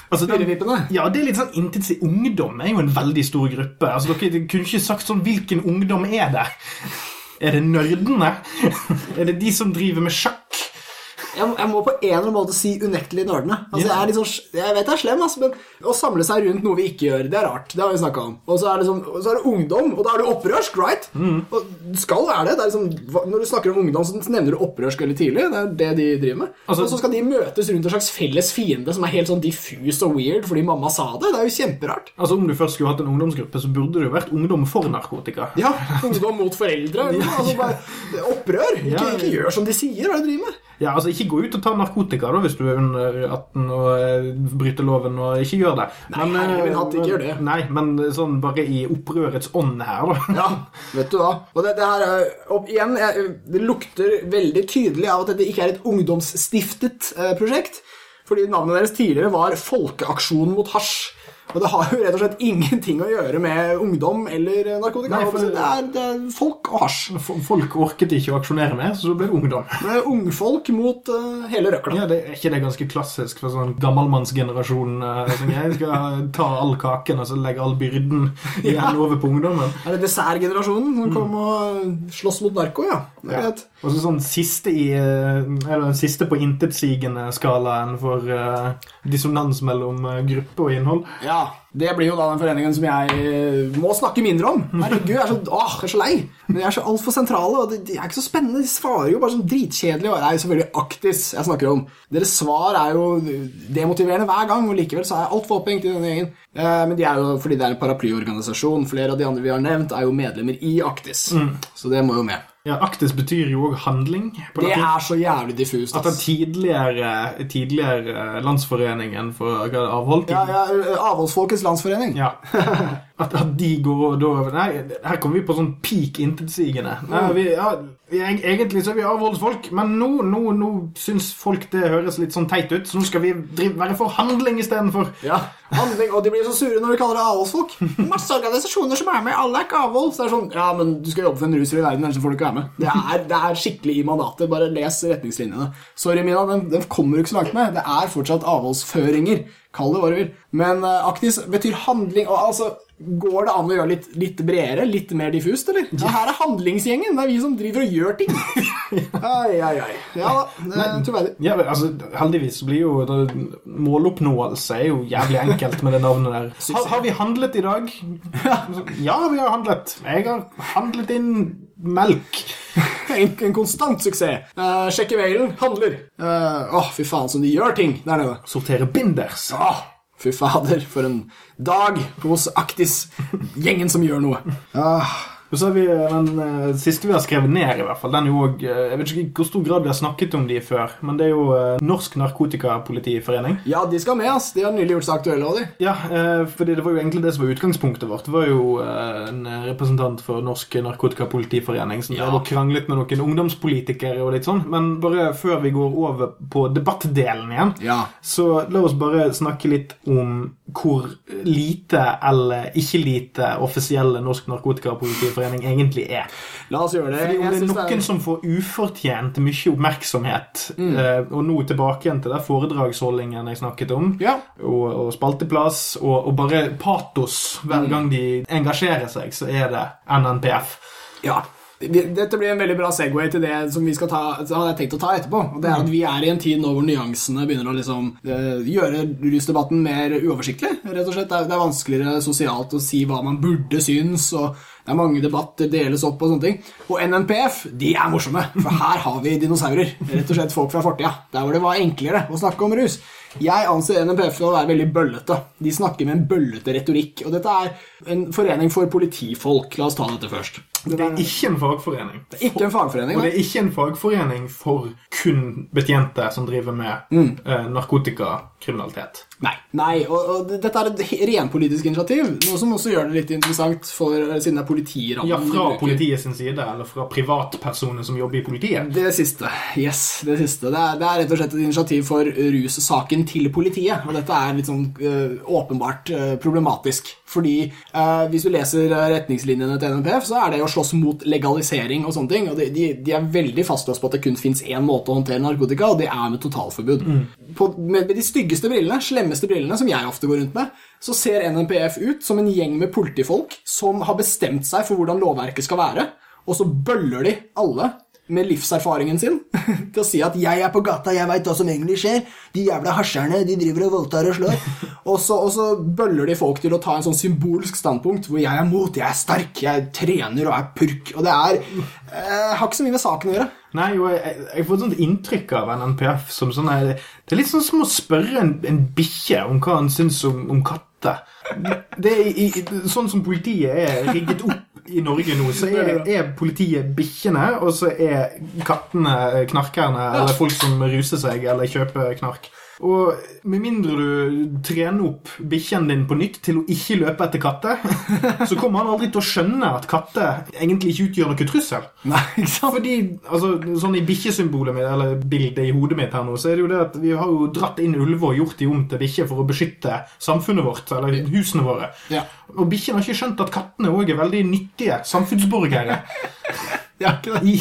S2: Altså,
S1: det,
S2: ja, det er litt sånn intensiv Ungdom er jo en veldig stor gruppe. Altså, Dere kunne ikke sagt sånn Hvilken ungdom er det? Er det nerdene? Er det de som driver med sjakk?
S1: Jeg, må- jeg må på en eller annen måte si unektelig nerdene. Altså,
S2: yeah.
S1: jeg, sånn, jeg vet det er slem, altså, men å samle seg rundt noe vi ikke gjør, det er rart. Det har vi snakka om. Og så er, det sånn, så er det ungdom, og da er du opprørsk, right?
S2: Mm.
S1: Og skal være det. det er liksom, når du snakker om ungdom, så nevner du opprørsk veldig tidlig. Det er det de driver med.
S2: Altså-
S1: og så skal de møtes rundt en slags felles fiende som er helt sånn diffus og weird fordi mamma sa det. Det er jo kjemperart.
S2: Altså Om du først skulle hatt en ungdomsgruppe, så burde det jo vært ungdom for narkotika.
S1: Ja, ungdom mot foreldre. Altså bare, opprør. Ikke, ikke gjør som de sier. Hva er det du driver med?
S2: Ja, altså Ikke gå ut og ta narkotika da hvis du er under 18 og eh, bryter loven, og ikke gjør det.
S1: Nei, herre min hatt, ikke gjør det.
S2: Nei, men sånn bare i opprørets ånd her, da.
S1: Ja, vet du hva. Og det, det her er, og igjen, det lukter veldig tydelig av at dette ikke er et ungdomsstiftet eh, prosjekt. Fordi navnet deres tidligere var Folkeaksjon mot hasj. Og det har jo rett og slett ingenting å gjøre med ungdom eller narkotika.
S2: Nei, for-
S1: det, er, det er folk og hasj.
S2: Folk orket ikke å aksjonere mer, så det ble ungdom.
S1: Det er ungfolk mot uh, hele røkla.
S2: Ja, det Er ikke det ganske klassisk for sånn gammelmannsgenerasjonen uh, som jeg skal ta all kaken og så legge all byrden igjen over på ungdommen?
S1: Er det dessertgenerasjonen som kom og slåss mot narko, ja? Er.
S2: Og så sånn siste i eh, Eller siste på intetsigende skalaen for uh, dissonans mellom eh, gruppe og innhold.
S1: Ja, det blir jo da den foreningen som jeg eh, må snakke mindre om. Herregud, jeg er så, åh, jeg er så lei. Men de er så altfor sentrale, og de, de er ikke så spennende. De svarer jo bare sånn dritkjedelig. Og det er jo selvfølgelig Aktis jeg snakker om. Deres svar er jo demotiverende hver gang, og likevel så er jeg altfor opphengt i denne gjengen. Eh, Men de er jo, fordi det er en paraplyorganisasjon, flere av de andre vi har nevnt, er jo medlemmer i Aktis. Så det må jo med.
S2: Ja, Aktis betyr jo òg handling.
S1: Det er så jævlig diffust.
S2: At den tidligere, tidligere landsforeningen for avhold
S1: Ja, ja, Avholdsfolkets landsforening.
S2: Ja. At, at de går og da Nei, her kommer vi på sånn peak intetsigende. Ja, egentlig så er vi avholdsfolk, men nå, nå, nå syns folk det høres litt sånn teit ut, så nå skal vi drive, være for handling istedenfor.
S1: Ja, handling, og de blir så sure når vi kaller det avholdsfolk. Masse organisasjoner som er med, alle er ikke avhold. Så det er sånn, ja, men du skal jobbe for en rusfri verden, ellers får du ikke være med. Det er, det er skikkelig i mandatet, bare les retningslinjene. Sorry, Mina, den, den kommer du ikke så langt med. Det er fortsatt avholdsføringer. Kall det hva du vil. Men uh, aktis betyr handling, og altså, går det an å gjøre litt, litt bredere, litt mer diffust, eller? Ja, her er handlingsgjengen, det er vi som driver og gjør ting. Ai, ai, ai. Ja da, er troverdig.
S2: Ja, altså, Heldigvis blir jo det, Måloppnåelse er jo jævlig enkelt med det navnet der. Har, har vi handlet i dag? Ja, vi har handlet. Jeg har handlet inn melk.
S1: En, en konstant suksess. Uh, sjekke mailen, handler. Eh, Åh, fy faen, som de gjør ting der nede.
S2: Sortere binders.
S1: Åh, fy fader, for en dag hos Aktis. Gjengen som gjør noe. Ah,
S2: Og så har vi den eh, siste vi har skrevet ned, i hvert fall. Den er jo også, eh, Jeg vet ikke i hvor stor grad vi har snakket om de før, men det er jo eh, Norsk Narkotikapolitiforening.
S1: ja, de skal med, ass. De har nylig gjort seg aktuelle av de.
S2: Ja, eh, fordi det var jo egentlig det som var utgangspunktet vårt. Det var jo eh, en representant for Norsk Narkotikapolitiforening som
S1: Ja.
S2: kranglet med noen ungdomspolitikere og litt sånn. Men bare før vi går over på debattdelen igjen,
S1: Ja.
S2: så la oss bare snakke litt om hvor lite eller ikke lite offisielle Norsk Narkotikapolitiforening egentlig er.
S1: La oss gjøre det.
S2: Fordi om det er noen som får ufortjent mye oppmerksomhet, eh, og nå tilbake igjen til den foredragsholdningen jeg snakket om,
S1: Ja.
S2: og, og spalteplass, og, og bare patos hver gang de engasjerer seg, så er det NNPF.
S1: Ja. Dette blir en veldig bra Segway til det som vi skal ta, som jeg tenkt å ta etterpå. Og det er at Vi er i en tid nå hvor nyansene begynner å liksom eh, gjøre rusdebatten mer uoversiktlig. rett og slett. Det er, det er vanskeligere sosialt å si hva man burde synes, og det er mange debatter deles opp og sånne ting. Og NNPF de er morsomme, for her har vi dinosaurer. Rett og slett folk fra fortida. Der hvor det var enklere å snakke om rus. Jeg anser NNPF for å være veldig bøllete. De snakker med en bøllete retorikk. Og dette er en forening for politifolk. La oss ta dette først.
S2: Det er ikke en fagforening.
S1: Det er Ikke en fagforening.
S2: Og det er ikke en fagforening for kun betjente som driver med
S1: Mm.
S2: eh, narkotikakriminalitet.
S1: Nei, nei og, og dette er et renpolitisk initiativ, noe som også gjør det litt interessant for, siden det er politirammen.
S2: Ja, fra politiet sin side, eller fra privatpersoner som jobber i politiet.
S1: Det siste. Yes, det siste. Det er, det er rett og slett et initiativ for russaken til politiet. Og dette er litt sånn øh, åpenbart øh, problematisk. Fordi eh, hvis du leser øh, retningslinjene til NNPF, så er det å slåss mot legalisering og sånne ting. Og de, de, de er veldig fastlåst på at det kun fins én måte å håndtere narkotika, og det er med totalforbud. På, med, med de styggeste brillene, slemmeste brillene, som jeg ofte går rundt med, så ser NNPF ut som en gjeng med politifolk som har bestemt seg for hvordan lovverket skal være, og så bøller de alle med livserfaringen sin til å si at 'jeg er på gata, jeg veit hva som egentlig skjer'. De jævla hasjerne, de driver og voldtar og slår. Og så, og så bøller de folk til å ta en sånn symbolsk standpunkt hvor 'jeg er mot, jeg er sterk, jeg trener og er purk'. Og det er eh, Har ikke så mye med saken å gjøre.
S2: Nei, jo, jeg, jeg får et sånt inntrykk av NPF som sånn her- Det er litt sånn som å spørre en, en bikkje om hva han syns om, om katter. Det er, i, i- sånn som politiet er rigget opp i Norge nå, så er, er politiet bikkjene, og så er kattene knarkerne, eller folk som ruser seg eller kjøper knark. Og med mindre du trener opp bikkjen din på nytt til å ikke løpe etter katter, så kommer han aldri til å skjønne at katter egentlig ikke utgjør noe trussel.
S1: Nei, ikke sant?
S2: Fordi, altså, sånn I bikkjesymbolet mitt, eller bildet i hodet mitt her nå, så er det jo det at vi har jo dratt inn ulver og gjort de om til bikkjer for å beskytte samfunnet vårt, eller husene våre.
S1: Ja.
S2: Og bikkjen har ikke skjønt at kattene òg er veldig nyttige samfunnsborgere.
S1: Ja, ikke det?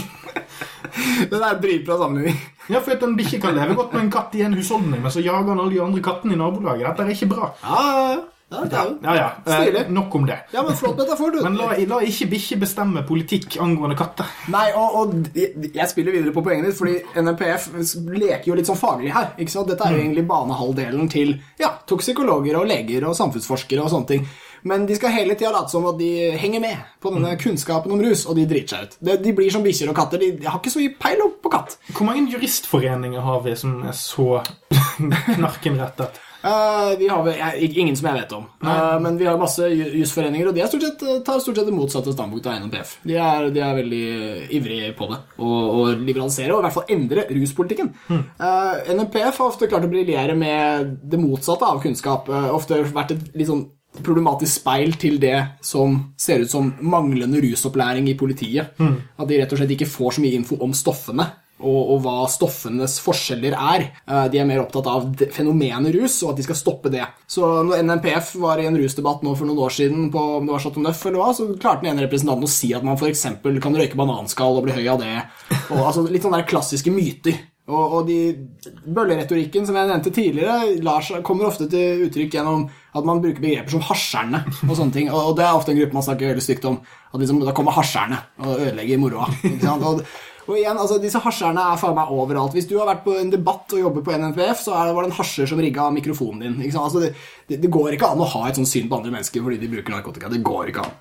S1: Det er dritbra sammenligning.
S2: Ja, for at En bikkje kan leve godt med en katt i en husholdning, men så jager han alle de andre kattene i nabolaget. Dette er ikke bra.
S1: Ja, ja, ja. Ja,
S2: Ja. Eh, nok om det.
S1: ja, men flott metafor, du.
S2: Men la, la ikke bikkje bestemme politikk angående katter.
S1: Nei, og, og jeg jeg spiller videre på poenget ditt, fordi NMPF leker jo litt sånn faglig her. ikke sant? Dette er jo egentlig banehalvdelen til ja, toksikologer og leger og samfunnsforskere og sånne ting. Men de skal hele tida late som at de henger med på denne kunnskapen om rus, og de driter seg ut. De, de blir som bikkjer og katter. De, de har ikke så mye peil på katt.
S2: Hvor mange juristforeninger har vi som er så knarkenrettet?
S1: Uh, vi har jeg, ingen som jeg vet om. Uh, men vi har masse ju- jusforeninger, og de stort sett, eh, tar stort sett det motsatte standpunktet av NMPF. De er, de er veldig eh, ivrige på det, og, og liberalisere, og i hvert fall endre ruspolitikken. Eh, NMPF har ofte klart å briljere med det motsatte av kunnskap. eh, ofte vært et litt sånn problematisk speil til det som ser ut som manglende rusopplæring i politiet. At de rett og slett ikke får så mye info om stoffene og, og hva stoffenes forskjeller er. Eh, De er mer opptatt av fenomenet rus, og at de skal stoppe det. Så når NNPF var i en rusdebatt nå for noen år siden, på om det var Chateau Neuf eller hva, så klarte den ene representanten å si at man f.eks. kan røyke bananskall og bli høy av det. Og, altså, litt sånne der klassiske myter. Og, og de bølleretorikken som jeg nevnte tidligere, Lars kommer ofte til uttrykk gjennom at man bruker begreper som hasjerne og sånne ting. Og, det er ofte en gruppe man snakker veldig stygt om. At liksom, da kommer hasjerne og ødelegger moroa. Og, og igjen, altså, disse hasjerne er faen meg overalt. Hvis du har vært på en debatt og jobber på NNPF, så var det en hasjer som rigga mikrofonen din. Altså, det, det går ikke an å ha et sånt syn på andre mennesker fordi de bruker narkotika. Det går ikke an.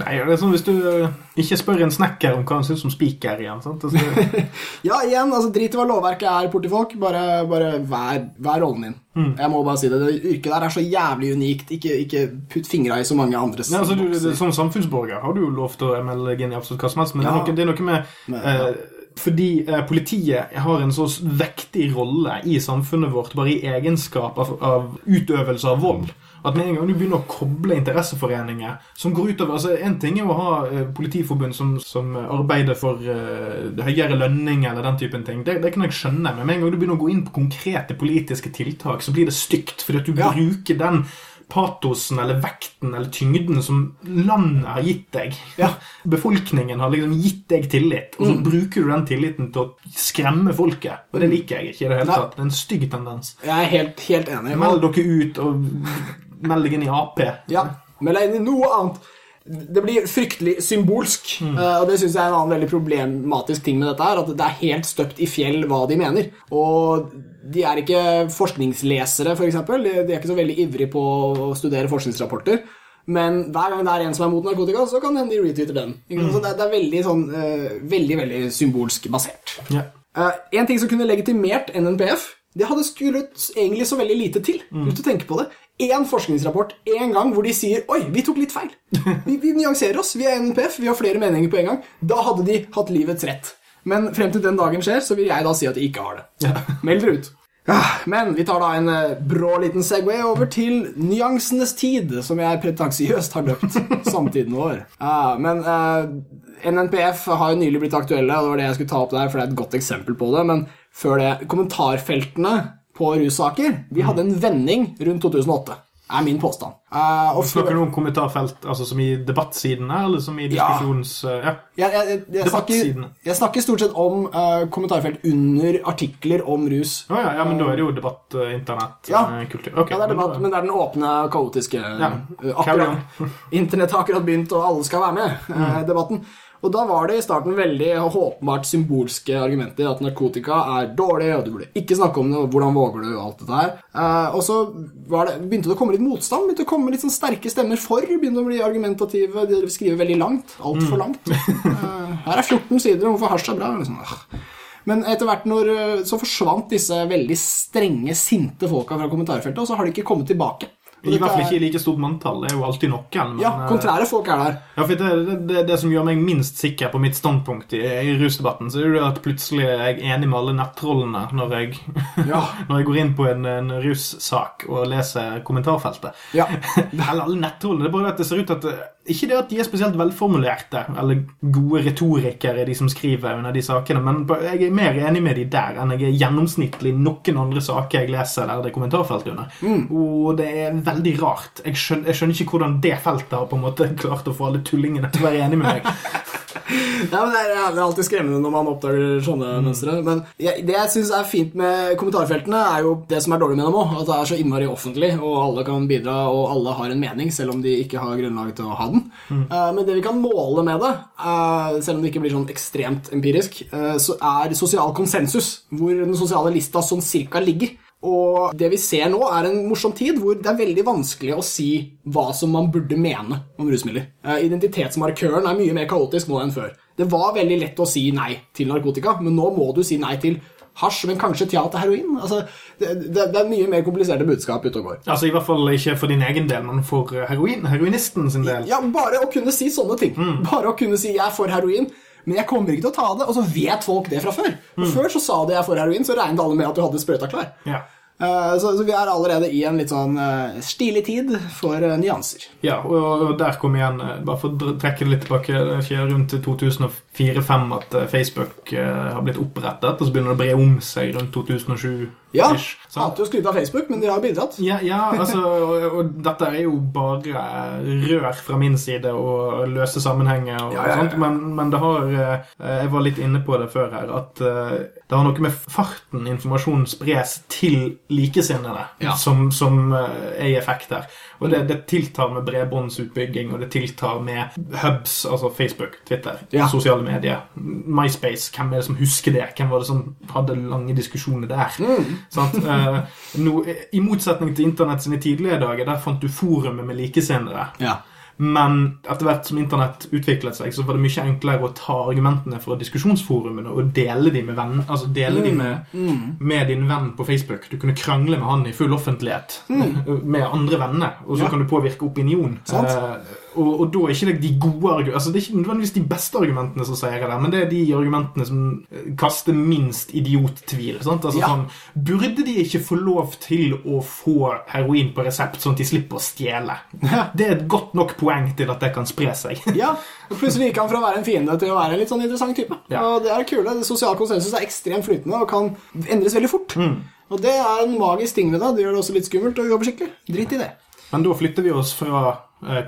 S2: Nei, det er sånn Hvis du eh, ikke spør en snekker om hva han syns om spiker igjen sant? Altså,
S1: Ja, igjen, altså drit i hva lovverket er, portifolk. Bare, bare vær, vær rollen din. Jeg må bare si det. Det yrket der er så jævlig unikt. Ikke, ikke putt fingra i så mange andres
S2: Nei, altså, du, det, som samfunnsborger har du jo lov til å melde inn i absolutt hva som helst, men
S1: Ja.
S2: det, er noe, det er noe med eh, Fordi eh, politiet har en så vektig rolle i samfunnet vårt bare i egenskap av, av utøvelse av vold. At med en gang du begynner å koble interesseforeninger som går utover altså En ting er å ha eh, politiforbund som, som arbeider for uh, høyere lønning eller den typen ting. Det, det kan jeg skjønne, men med en gang du begynner å gå inn på konkrete politiske tiltak, så blir det stygt. Fordi at du
S1: Ja.
S2: bruker den patosen eller vekten eller tyngden som landet har gitt deg.
S1: Ja.
S2: Befolkningen har liksom gitt deg tillit, og så bruker du den tilliten til å skremme folket. Og det liker jeg ikke i det hele tatt. Det er en stygg tendens.
S1: Jeg er helt, helt enig.
S2: Meld dere ut og meld deg inn i Ap.
S1: Ja, Meld deg inn i noe annet. Det blir fryktelig symbolsk, eh, og det synes jeg er en annen veldig problematisk ting med dette. her, At det er helt støpt i fjell hva de mener. Og de er ikke forskningslesere, f.eks. De, de er ikke så veldig ivrige på å studere forskningsrapporter. Men hver gang det er en som er mot narkotika, så kan hende de retweeter den. Mm. Så det, er veldig sånn eh, Veldig, veldig symbolsk basert. Yeah. En ting som kunne legitimert NNPF, det hadde skullet egentlig så veldig lite til. Hvis du tenker på det. Én forskningsrapport en gang hvor de sier Oi, vi tok litt feil. Vi, vi nyanserer oss. Vi er NNPF. Vi har flere meninger på en gang. Da hadde de hatt livets rett. Men frem til den dagen skjer, så vil jeg da si at de ikke har det.
S2: Ja.
S1: Meld dere ut. Ah, Men vi tar da en eh, brå liten Segway over til nyansenes tid, som jeg pretensiøst har døpt samtiden vår. Ah, men eh, NNPF har jo nylig blitt aktuelle, og det var det jeg skulle ta opp der, for det er et godt eksempel på det. Men før det, kommentarfeltene på russaker vi hadde en vending rundt 2008, er min påstand. Uh, og
S2: Snakker du om kommentarfelt altså som i debattsidene, eller som i
S1: Ja.
S2: diskusjons... Ja.
S1: jeg, jeg, jeg, jeg, snakker, jeg snakker stort sett om uh, kommentarfelt under artikler om rus.
S2: Oh, ja, ja, men da er det jo debatt, uh, internett,
S1: Ja.
S2: eh, kultur. okay,
S1: Ja, det er debatt, men det er den åpne, kaotiske
S2: Ja,
S1: uh, akkurat, Internett har akkurat begynt, og alle skal være med. uh, debatten. Og da var det i starten veldig håpenbart symbolske argumenter. At narkotika er dårlig, og du burde ikke snakke om det, og hvordan våger du, og alt dette her. Eh, og så var det, begynte det å komme litt motstand. begynte å komme litt sånn sterke stemmer for. Begynte å bli argumentative. De skriver veldig langt. Altfor langt. Eh, her er 14 sider hvorfor hasj er bra. Liksom. ah. Men etter hvert når, eh, så forsvant disse veldig strenge, sinte folka fra kommentarfeltet, og så har de ikke kommet tilbake.
S2: I hvert fall ikke i like stort manntall. Det er jo alltid noen. Men,
S1: Ja,
S2: eh,
S1: kontrære folk er der.
S2: Ja, for det, det, det, som gjør meg minst sikker på mitt standpunkt i, i rusdebatten, så er det at plutselig er jeg enig med alle nettrollene når jeg,
S1: Ja.
S2: når jeg går inn på en, en russak og leser kommentarfeltet.
S1: Ja.
S2: Eller alle nettrollene. Det er bare det at det ser ut at Ikke det at de er spesielt velformulerte eller gode retorikere, de som skriver under de sakene, men jeg er mer enig med de der enn jeg er gjennomsnittlig noen andre saker jeg leser der det er kommentarfelt under. Og det er veldig rart. Jeg skjønner, jeg skjønner ikke hvordan det feltet har på en måte klart å få alle tullingene til å være enig med meg.
S1: Ja, men det, er, alltid skremmende når man oppdager sånne mønstre. Men jeg, det jeg syns er fint med kommentarfeltene, er jo det som er dårlig med dem òg. At det er så innmari offentlig, og alle kan bidra, og alle har en mening, selv om de ikke har grunnlag til å ha den. Eh, men det vi kan måle med det, eh, selv om det ikke blir sånn ekstremt empirisk, eh, så er sosial konsensus, hvor den sosiale lista sånn cirka ligger. Og det vi ser nå, er en morsom tid hvor det er veldig vanskelig å si hva som man burde mene om rusmidler. Identitetsmarkøren er mye mer kaotisk nå enn før. Det var veldig lett å si nei til narkotika, men nå må du si nei til hasj, men kanskje teaterheroin? Altså, det, det, det er mye mer kompliserte budskap ute og går.
S2: Altså I hvert fall ikke for din egen del, men for heroin, heroinisten sin del.
S1: Ja, Bare å kunne si sånne ting. Bare å kunne si 'jeg er for heroin', men jeg kommer ikke til å ta det. Og så vet folk det fra før. For Før så sa de 'jeg er for heroin', så regnet alle med at du hadde sprøyta klar.
S2: Ja.
S1: Eh, Så, så vi er allerede i en litt sånn eh, stilig tid for eh, nyanser.
S2: Ja, og, og der kom igjen Bare for å trekke det litt tilbake Det skjer rundt 2004-2005 at Facebook har blitt opprettet, og så begynner det å bre om seg rundt 2007.
S1: Ja, Hater jo å skryte av Facebook, men de har bidratt.
S2: Ja, ja altså, og, og dette er jo bare rør fra min side og løse sammenhenger og
S1: Ja, ja, ja.
S2: sånt, men, men det har eh, Jeg var litt inne på det før her, at eh, det har noe med farten informasjonen spres til likesinnede som, som eh, er i effekt her. Og det, det tiltar med bredbåndsutbygging, og det tiltar med hubs, altså Facebook, Twitter,
S1: Ja.
S2: sosiale medier. MySpace, hvem er det som husker det? Hvem var det som hadde lange diskusjoner der?
S1: Mm.
S2: Eh, no, I motsetning til internett sine tidlige dager, der fant du forumet med likesinnede.
S1: Ja.
S2: Men etter hvert som internett utviklet seg, så var det mye enklere å ta argumentene fra diskusjonsforumene og dele de med venn, altså dele de med,
S1: Mm.
S2: med din venn på Facebook. Du kunne krangle med han i full offentlighet med andre venner, og så
S1: Mm. Ja.
S2: kan du påvirke opinion.
S1: Sant.
S2: Eh, og, og da er ikke det de gode argumentene altså Det er ikke nødvendigvis de beste argumentene som sier der, men det er de argumentene som eh, kaster minst idiottvil. Sant? Altså,
S1: Ja.
S2: sånn, burde de ikke få lov til å få heroin på resept, sånn at de slipper å stjele? Det er et godt nok poeng til at det kan spre seg.
S1: ja. Og plutselig gikk han fra å være en fiende til å være en litt sånn interessant type.
S2: Ja.
S1: Og det er kule. Det Sosial konsensus er ekstremt flytende og kan endres veldig fort.
S2: Mm.
S1: Og det er en magisk ting ved det. Det gjør det også litt skummelt jobbe skikkelig. Drit i det.
S2: Men da flytter vi oss fra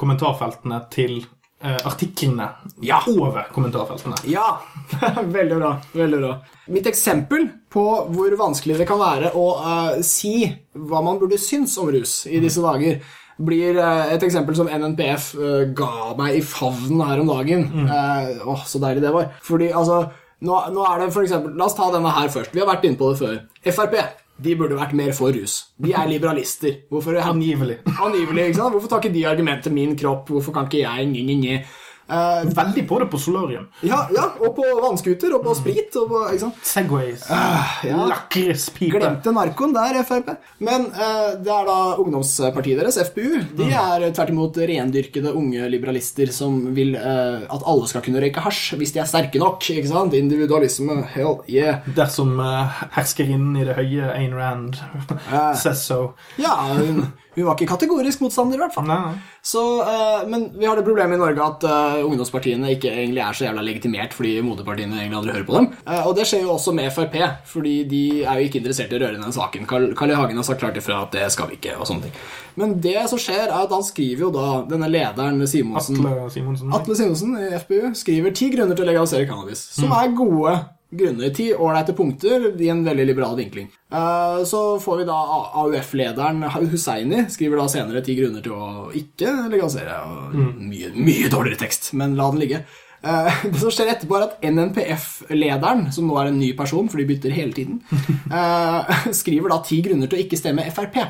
S2: kommentarfeltene til eh, artiklene
S1: Ja.
S2: over kommentarfeltene.
S1: Ja, veldig bra. veldig bra. Mitt eksempel på hvor vanskelig det kan være å eh, si hva man burde synes om rus i disse dager, blir eh, et eksempel som NNPF eh, ga meg i favnen her om dagen. Eh, åh, så deilig det var. Fordi, altså, nå, nå er det for eksempel, La oss ta denne her først. Vi har vært inne på det før. Frp. De burde vært mer for rus. De er liberalister. Hvorfor
S2: Angivelig.
S1: Angivelig, ikke sant? Hvorfor tar ikke de argumentet min kropp? Hvorfor kan ikke jeg nye, nji, Eh,
S2: Veldig på det på solarium.
S1: ja, ja, og på vannskuter, og på sprit, og på ikke sant?
S2: Segways.
S1: ja.
S2: Lakrispipe.
S1: Glemte narkoen der, Frp. Men uh, det er da ungdomspartiet deres, FPU. De er tvert imot rendyrkede unge liberalister som vil uh, at alle skal kunne røyke hasj hvis de er sterke nok. ikke sant? Individualisme, hell yeah.
S2: Dersom uh, herskerinnen i det høye Ayn Rand says so.
S1: Ja, hun, hun var ikke kategorisk motstander, i hvert fall.
S2: Nei, nei.
S1: Så, uh, men vi har det problemet i Norge at uh, ungdomspartiene ikke egentlig er så jævla legitimert fordi moderpartiene egentlig aldri hører på dem. Uh, og det skjer jo også med Frp, fordi de er jo ikke interessert i å røre den saken. Carl, Carl I. Hagen har sagt klart ifra at det skal vi ikke, og sånne ting. Men det som skjer, er at han skriver jo da, denne lederen Simonsen
S2: Atle Simonsen.
S1: Atle Simonsen i FPU skriver ti grunner til å legalisere cannabis, som er gode grunner. Ti ålreite punkter i en veldig liberal vinkling. Eh, Så får vi da AUF-lederen Husseini skriver da senere ti grunner til å ikke legalisere. og Mye, mye dårligere tekst, men la den ligge. Eh, det som skjer etterpå, er at NNPF-lederen, som nå er en ny person, for de bytter hele tiden, eh, skriver da ti grunner til å ikke stemme Frp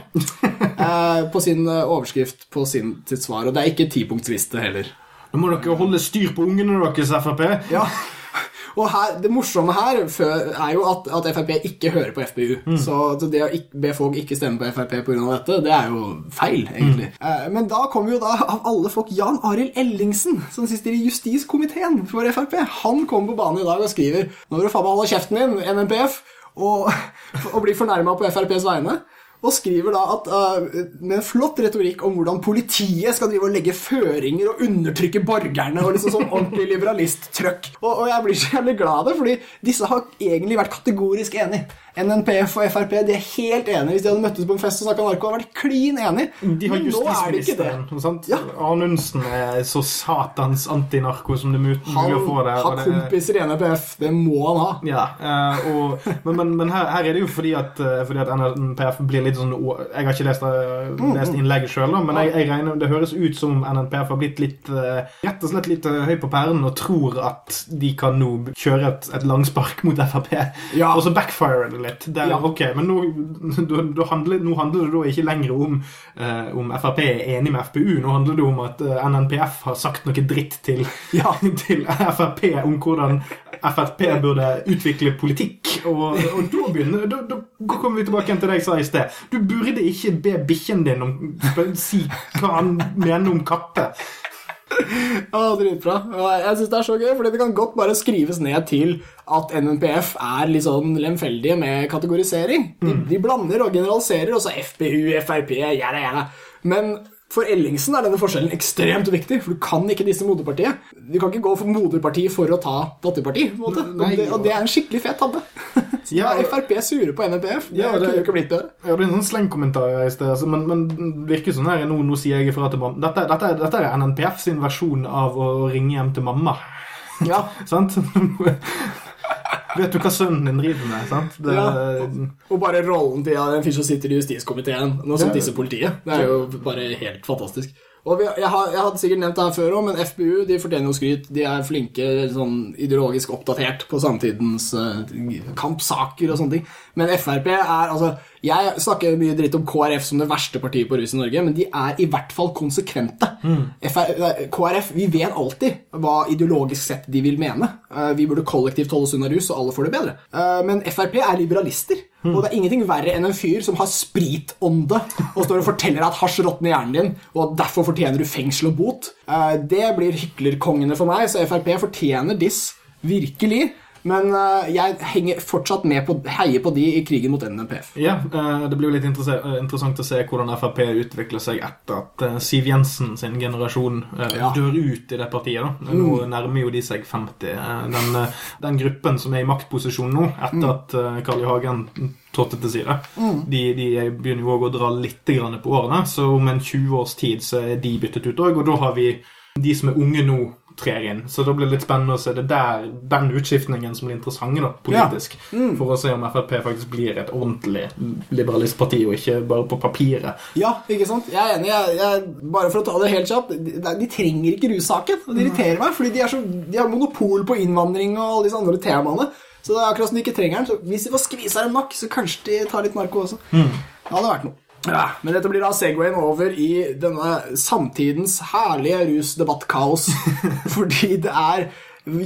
S1: på sin overskrift på sin, sitt svar. Og det er ikke tipunktsliste heller.
S2: Nå må dere holde styr på ungene deres, Frp.
S1: Ja. Og her, Det morsomme her er jo at, at Frp ikke hører på FPU. Så, så det å ikke, be folk ikke stemme på Frp pga. dette, det er jo feil, egentlig. Eh, men da kommer jo da av alle folk Jan Arild Ellingsen, som sitter i justiskomiteen for Frp. Han kommer på banen i dag og skriver Nå må du faen meg holde kjeften din, NNPF, og, og bli fornærma på FrPs vegne. Og skriver da at, uh, med en flott retorikk om hvordan politiet skal drive og legge føringer og undertrykke borgerne. og liksom sånn ordentlig liberalist-trøkk. Og, og jeg blir så jævlig glad av det, fordi disse har egentlig vært kategorisk enige. NNPF og Frp de er helt enige. Hvis de hadde møttes på en fest og snakka narko, hadde de vært klin enige.
S2: De har
S1: er
S2: justisministeren.
S1: Ja.
S2: Anundsen er så satans antinarko som det er mulig
S1: Han
S2: å få det.
S1: har
S2: og
S1: kompiser i NNPF. Det må han ha.
S2: Ja, eh, og, men, men, men her, her er det jo fordi at, eh, fordi at NNPF blir litt sånn Jeg har ikke lest, eh, lest innlegget sjøl, men jeg, jeg regner, det høres ut som NNPF har blitt litt rett og slett litt høy på pæren og tror at de kan nå kjøre et, et langspark mot Frp.
S1: Ja.
S2: Og så backfire det litt. Det er,
S1: Ja.
S2: ok, Men nå, du, du handler, nå handler det da ikke lenger om eh, om Frp er enig med FpU. Nå handler det om at eh, NNPF har sagt noe dritt til,
S1: Ja.
S2: til Frp om hvordan Frp burde utvikle politikk. Og, og da begynner da, da kommer vi tilbake til det jeg sa i sted. Du burde ikke be bikkjen din om si hva han mener om katter.
S1: Ja, Dritbra. Jeg syns det er så gøy, for det kan godt bare skrives ned til at NNPF er litt sånn lemfeldige med kategorisering. De, de blander og generaliserer, og så FPU, Frp, jæra, jæra. Men for Ellingsen er denne forskjellen ekstremt viktig, for du kan ikke disse moderpartiet. Du kan ikke gå for moderparti for å ta datterparti. på en måte.
S2: Nei,
S1: og, det, og det er en skikkelig fet tabbe.
S2: Ja,
S1: er Frp sure på NNPF. Det
S2: Ja, det-
S1: kunne jo ikke blitt bedre.
S2: Ja, det er en sånn slengkommentar i sted, altså, men, men det virker sånn her nå, nå sier jeg ifra til mamma. Dette, dette, dette er NNPF sin versjon av å ringe hjem til mamma.
S1: Ja,
S2: Sant? Vet du hva sønnen din driver med? sant? Det,
S1: Ja. Og bare rollen til ja, en fyr som sitter i justiskomiteen, Nå som disse politiet. Det er jo bare helt fantastisk. Og vi, jeg, har, jeg hadde sikkert nevnt det her før òg, men FPU de fortjener jo skryt. De er flinke sånn ideologisk oppdatert på samtidens uh, kampsaker og sånne ting. Men Frp er altså Jeg snakker mye dritt om KrF som det verste partiet på rus i Norge, men de er i hvert fall konsekvente. FR, KrF vi vet alltid hva ideologisk sett de vil mene. Eh, Vi burde kollektivt holde oss unna rus, og alle får det bedre. Eh, Men Frp er liberalister. Og det er ingenting verre enn en fyr som har spritånde og står og forteller at hasj råtner hjernen din, og at derfor fortjener du fengsel og bot. Eh, Det blir hyklerkongene for meg, så Frp fortjener diss. Virkelig. Men eh, jeg henger fortsatt med på, heier på de i krigen mot NNPF.
S2: ja, eh, det blir jo litt eh, interessant å se hvordan Frp utvikler seg etter at Siv Jensen sin generasjon
S1: Ja.
S2: dør ut i det partiet. da. Nå nærmer jo de seg 50. Eh, Den, den gruppen som er i maktposisjon nå, etter at eh, Carl I. Hagen trådte til side, de, de begynner jo òg å dra litt på årene. Så om en 20 års tid så er de byttet ut òg, og da har vi de som er unge nå, trer inn. Så da blir det litt spennende å se det der, den utskiftningen som blir interessant da, politisk. For å se om Frp faktisk blir et ordentlig liberalistparti, og ikke bare på papiret.
S1: Ja, ikke sant? Jeg er enig. Jeg, jeg, bare for å ta det helt kjapt, de, de trenger ikke russaken. Det irriterer meg, fordi de, er så, de har monopol på innvandring og alle disse andre temaene. Så det er akkurat som de ikke trenger den. Så hvis de får skvisa dem nok, så kanskje de tar litt narko også. Det hadde vært noe. Ja, men dette blir da Segwayen over i denne samtidens herlige rusdebattkaos. fordi det er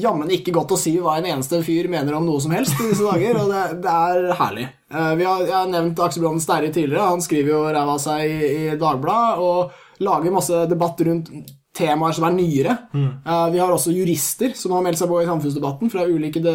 S1: jammen ikke godt å si hva en eneste fyr mener om noe som helst i disse dager, og det, det er herlig. Eh, vi har, jeg har nevnt Aksel Branden Sterri tidligere. Han skriver jo ræva av seg i, i Dagbladet og lager masse debatt rundt temaer som er nyere. Eh, vi har også jurister som har meldt seg på i samfunnsdebatten fra ulike de,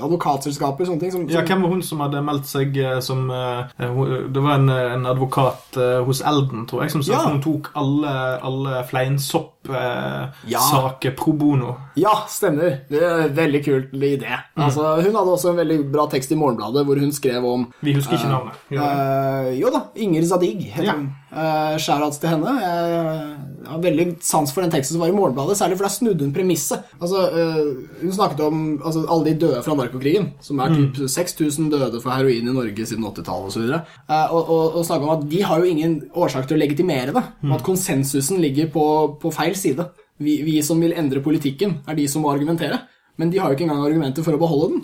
S1: advokatselskaper. sånne ting. Som, som,
S2: Ja, Hvem var hun som hadde meldt seg eh, som uh, Det var en, eh, en advokat uh, hos Elden, tror jeg, som sa
S1: Ja.
S2: at hun tok alle, alle fleinsopp-saker
S1: Ja.
S2: pro bono.
S1: Ja, stemmer. Det er en veldig kul idé. Altså, hun hadde også en veldig bra tekst i Morgenbladet hvor hun skrev om
S2: Vi husker ikke navnet.
S1: Eh, jo da, Inger Zadig heter
S2: Ja.
S1: hun. Uh, Shoutouts til henne. Jeg har veldig sans for den teksten som var i Morgenbladet, særlig for da snudde hun premisset. Altså, eh, hun snakket om altså, alle de døde fra narkokrigen, som er typ 6000 døde for heroin i Norge siden 80-tallet osv. Uh, og, og, og snakket om at de har jo ingen årsak til å legitimere det, og at konsensusen ligger på, på feil side. vi, vi som vil endre politikken, er de som må argumentere. Men de har jo ikke engang argumenter for å beholde den.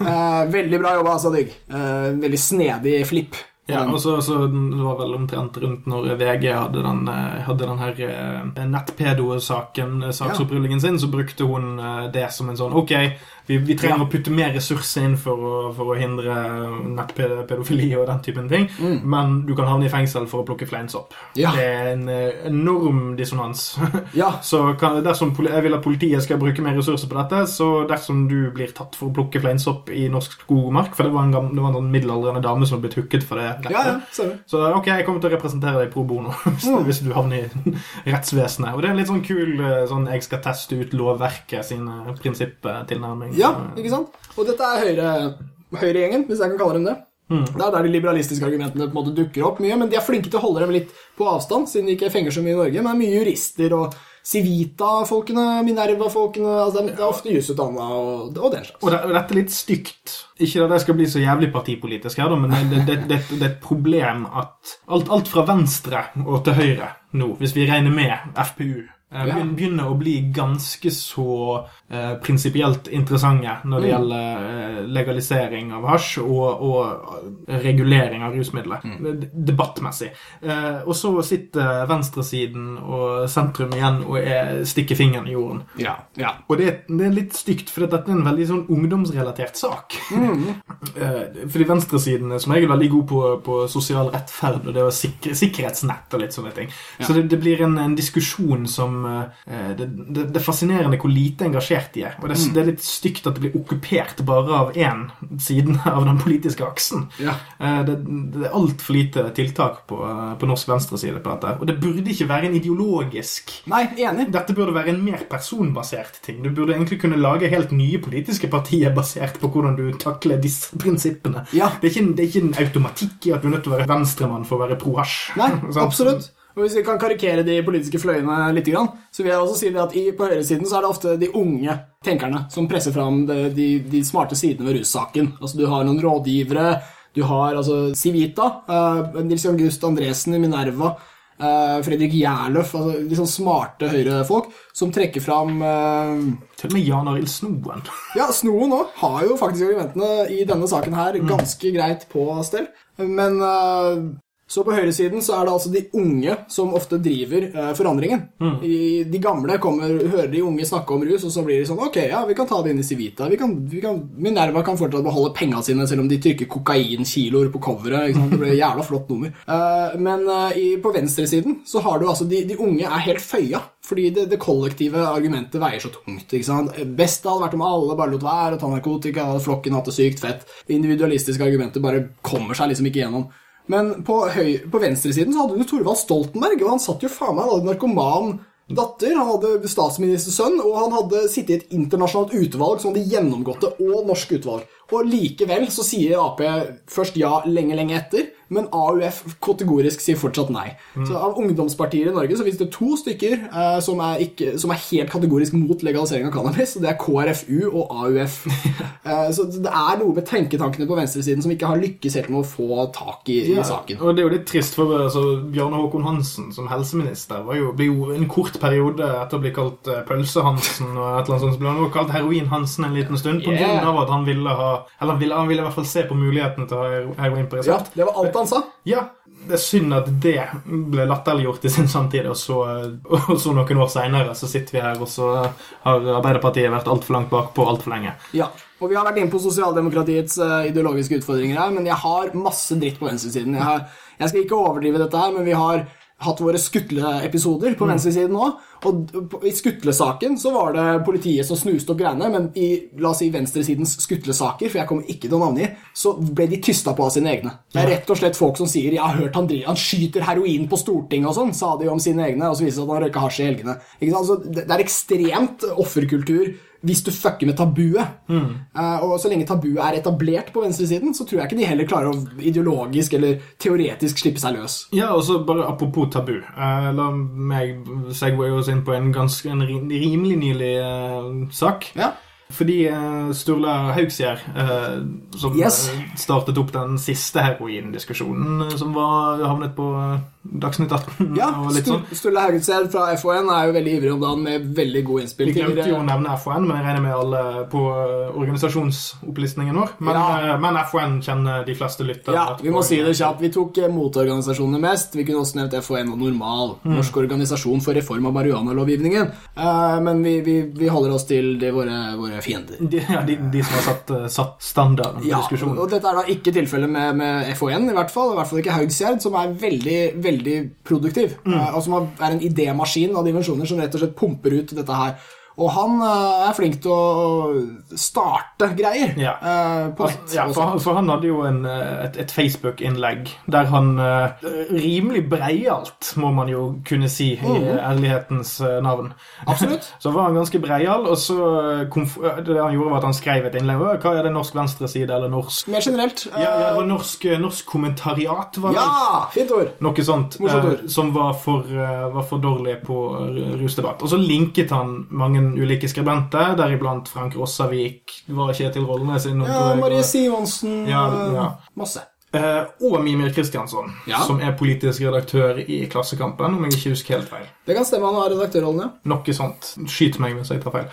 S1: uh, veldig bra jobba, Sadig. Uh, veldig snedig flipp.
S2: Ja, og så, så Det var vel omtrent rundt når VG hadde den, eh, hadde den her eh, nettpedo-saken, saksopprullingen sin, så brukte hun eh, det som en sånn Ok, vi, vi trenger
S1: Ja.
S2: å putte mer ressurser inn for å, for å hindre nettpedofili og den typen ting, men du kan havne i fengsel for å plukke fleinsopp.
S1: opp Ja.
S2: Det er en eh, enorm dissonans.
S1: Ja.
S2: Så kan, dersom jeg vil at politiet skal bruke mer ressurser på dette, så dersom du blir tatt for å plukke fleinsopp i norsk skogmark For det var en, gam, det var en sånn middelaldrende dame som hadde blitt hooket for det.
S1: Ja, ja.
S2: Så ok, jeg kommer til å representere deg pro bono hvis,
S1: Mm.
S2: hvis du havner i rettsvesenet. Og det er en litt sånn kul eh, sånn jeg skal teste ut lovverket sine prinsipptilnærming.
S1: Ja, ikke sant? Og dette er høyre, høyregjengen, hvis jeg kan kalle dem det. Det er der de liberalistiske argumentene på en måte dukker opp mye, men de er flinke til å holde dem litt på avstand, siden de ikke fenger så mye i Norge. Men det er mye jurister og Civita-folkene, Minerva-folkene altså Det er ofte jusutdanna og, og den slags.
S2: Og, det, dette er litt stygt. Ikke at jeg skal bli så jævlig partipolitisk her, men det, det, det, det er et problem at alt, alt fra venstre og til høyre nå, hvis vi regner med FPU begynner å bli ganske så eh, prinsipielt interessante når det
S1: Mm.
S2: gjelder eh, legalisering av hasj og, og regulering av rusmidler.
S1: Mm.
S2: Debattmessig. Eh, og så sitter venstresiden og sentrum igjen og er, stikker fingeren i jorden.
S1: Ja, ja.
S2: Og det, det er litt stygt, for dette er en veldig sånn ungdomsrelatert sak. Eh, fordi venstresiden er som regel veldig god på, på sosial rettferd og det å sikre, sikkerhetsnett og litt sånne ting. Så det, det blir en, en diskusjon som eh, det, det, det er fascinerende hvor lite engasjert de er. Og det, er- det er litt stygt at det blir okkupert bare av én siden av den politiske aksen.
S1: Ja.
S2: Eh, Det, det er altfor lite tiltak på, på norsk venstreside på dette. Og det burde ikke være en ideologisk
S1: Nei, enig.
S2: dette burde være en mer personbasert ting. Du burde egentlig kunne lage helt nye politiske partier basert på hvordan du takler disse prinsippene.
S1: Ja.
S2: Det, er ikke, det er ikke en automatikk i at du er nødt til å være venstremann for å være pro hasj.
S1: Nei, absolutt. Og Hvis vi kan karikere de politiske fløyene litt, så vil jeg også si at på høyresiden så er det ofte de unge tenkerne som presser fram de, de, de smarte sidene ved russaken. Altså Du har noen rådgivere, du har altså Civita, uh, Nils August Andresen i Minerva, uh, Fredrik Gjerløf altså De sånn smarte høyrefolk som trekker fram uh,
S2: Til og med Jan Arild Snoen.
S1: ja, Snoen òg har jo faktisk argumentene i denne saken her ganske greit på stell. Men så på høyresiden så er det altså de unge som ofte driver eh, forandringen. I, de gamle kommer, hører de unge snakke om rus, og så blir de sånn Ok, ja, vi kan ta det inn i Civita. Vi kan, vi kan, Minerva kan fortsatt beholde penga sine selv om de trykker kokainkiloer på coveret. Det blir et jævla flott nummer. Eh, men eh, i, på venstresiden så har du altså de, de unge er helt føya. Fordi det, det kollektive argumentet veier så tungt. ikke sant? Best det hadde vært om alle bare lot være å ta narkotika, hadde flokken hatt det sykt fett. Det individualistiske argumentet bare kommer seg liksom ikke gjennom. Men på, høy, på venstresiden så hadde du Thorvald Stoltenberg, og han satt jo faen meg Han hadde narkoman datter, han hadde statsministersønn, og han hadde sittet i et internasjonalt utvalg som hadde gjennomgått det, og norsk utvalg. Og likevel så sier Ap først ja lenge, lenge etter, men AUF kategorisk sier fortsatt nei. Så av ungdomspartier i Norge så finnes det to stykker eh, som, er ikke, som er helt kategorisk mot legalisering av cannabis, og det er KrFU og AUF. eh, så det er noe med tenketankene på venstresiden som ikke har lykkes helt med å få tak i, i saken.
S2: Og det er jo litt trist, for altså, Bjarne Håkon Hansen som helseminister var jo, ble jo en kort periode etter å bli kalt eh, Pølse-Hansen og et eller annet sånt, så ble han jo kalt Heroin-Hansen en liten stund, på
S1: Yeah.
S2: av at han ville ha Eller han ville, han ville i hvert fall se på mulighetene til å ha hero- heroin på
S1: Ja, det var alt han sa.
S2: Ja, det er synd at det ble latterliggjort i sin samtid, og så, og så noen år seinere så sitter vi her, og så har Arbeiderpartiet vært altfor langt bakpå altfor lenge.
S1: Ja, og vi har vært inne på sosialdemokratiets eh, ideologiske utfordringer her, men jeg har masse dritt på venstresiden. Jeg, har, jeg skal ikke overdrive dette her, men vi har hatt våre skutleepisoder på venstresiden òg. Og i skutlesaken så var det politiet som snuste opp greiene, men i la oss si venstresidens skutlesaker, for jeg kommer ikke til å navngi, så ble de tysta på av sine egne. Det er rett og slett folk som sier 'Jeg har hørt han, driver, han skyter heroin på Stortinget' og sånn, sa de om sine egne, og så viser det seg at han røyka hasj i helgene. Ikke sant? Så det det er ekstremt offerkultur hvis du fucker med tabuet. Eh, og så lenge tabuet er etablert på venstresiden, så tror jeg ikke de heller klarer å ideologisk eller teoretisk slippe seg løs.
S2: Ja, og så bare apropos tabu. Uh, la meg segway oss inn på en ganske en rimelig nylig uh, sak.
S1: Ja.
S2: Fordi eh, Sturla Haugsgjerd, eh, som
S1: Yes.
S2: eh, startet opp den siste heroindiskusjonen, eh, som var havnet på Dagsnytt 18
S1: Ja,
S2: sånn.
S1: Stur- Sturle fra FHN er jo veldig ivrig om dagen med veldig gode innspill.
S2: Vi glemte jo å nevne FHN, men jeg regner med alle på organisasjonsopplistningen vår. Men,
S1: Ja.
S2: men FHN kjenner de fleste lyttere.
S1: Ja, vi må si det kjapt. Vi tok motorganisasjonene mest. Vi kunne også nevnt FHN og Normal.
S2: Mm.
S1: Norsk organisasjon for reform av marihuanalovgivningen. Men vi, vi, vi holder oss til det våre, våre fiender.
S2: De, ja, de, de som har satt, eh, satt standarden for
S1: Ja,
S2: diskusjonen.
S1: og dette er da ikke tilfellet med, med FHN, i hvert fall. I hvert fall ikke Haugsgjerd, som er veldig veldig produktiv.
S2: Mm.
S1: eh, og som er en idémaskin av dimensjoner som rett og slett pumper ut dette her. Og han eh, er flink til å starte greier
S2: Ja.
S1: eh, på nett.
S2: Ja, for, han- for han hadde jo en, eh, et, et Facebook-innlegg der han rimelig breialt, må man jo kunne si, i ærlighetens eh, navn.
S1: Absolutt.
S2: Så var han ganske breial, og så det han gjorde, var at han skrev et innlegg. Hva er det norsk venstreside, eller norsk
S1: Mer generelt.
S2: ja, det var norsk, norsk kommentariat, var det?
S1: ja, fint ord.
S2: Noe sånt
S1: Morsomt ord.
S2: som var for, var for dårlig på rusdebatt. Og så linket han mange ulike skribenter, deriblant Frank Rossavik. Det var Kjetil Rollnes innom.
S1: Ja, Marie
S2: Sivonsen,
S1: Simonsen
S2: Ja,
S1: eh,
S2: ja.
S1: Masse.
S2: Eh, og Mimir Kristiansson,
S1: Ja.
S2: som er politisk redaktør i Klassekampen, om jeg ikke husker helt feil.
S1: Det kan stemme, han har redaktørrollen, ja.
S2: Noe sånt. Skyt meg hvis jeg tar feil.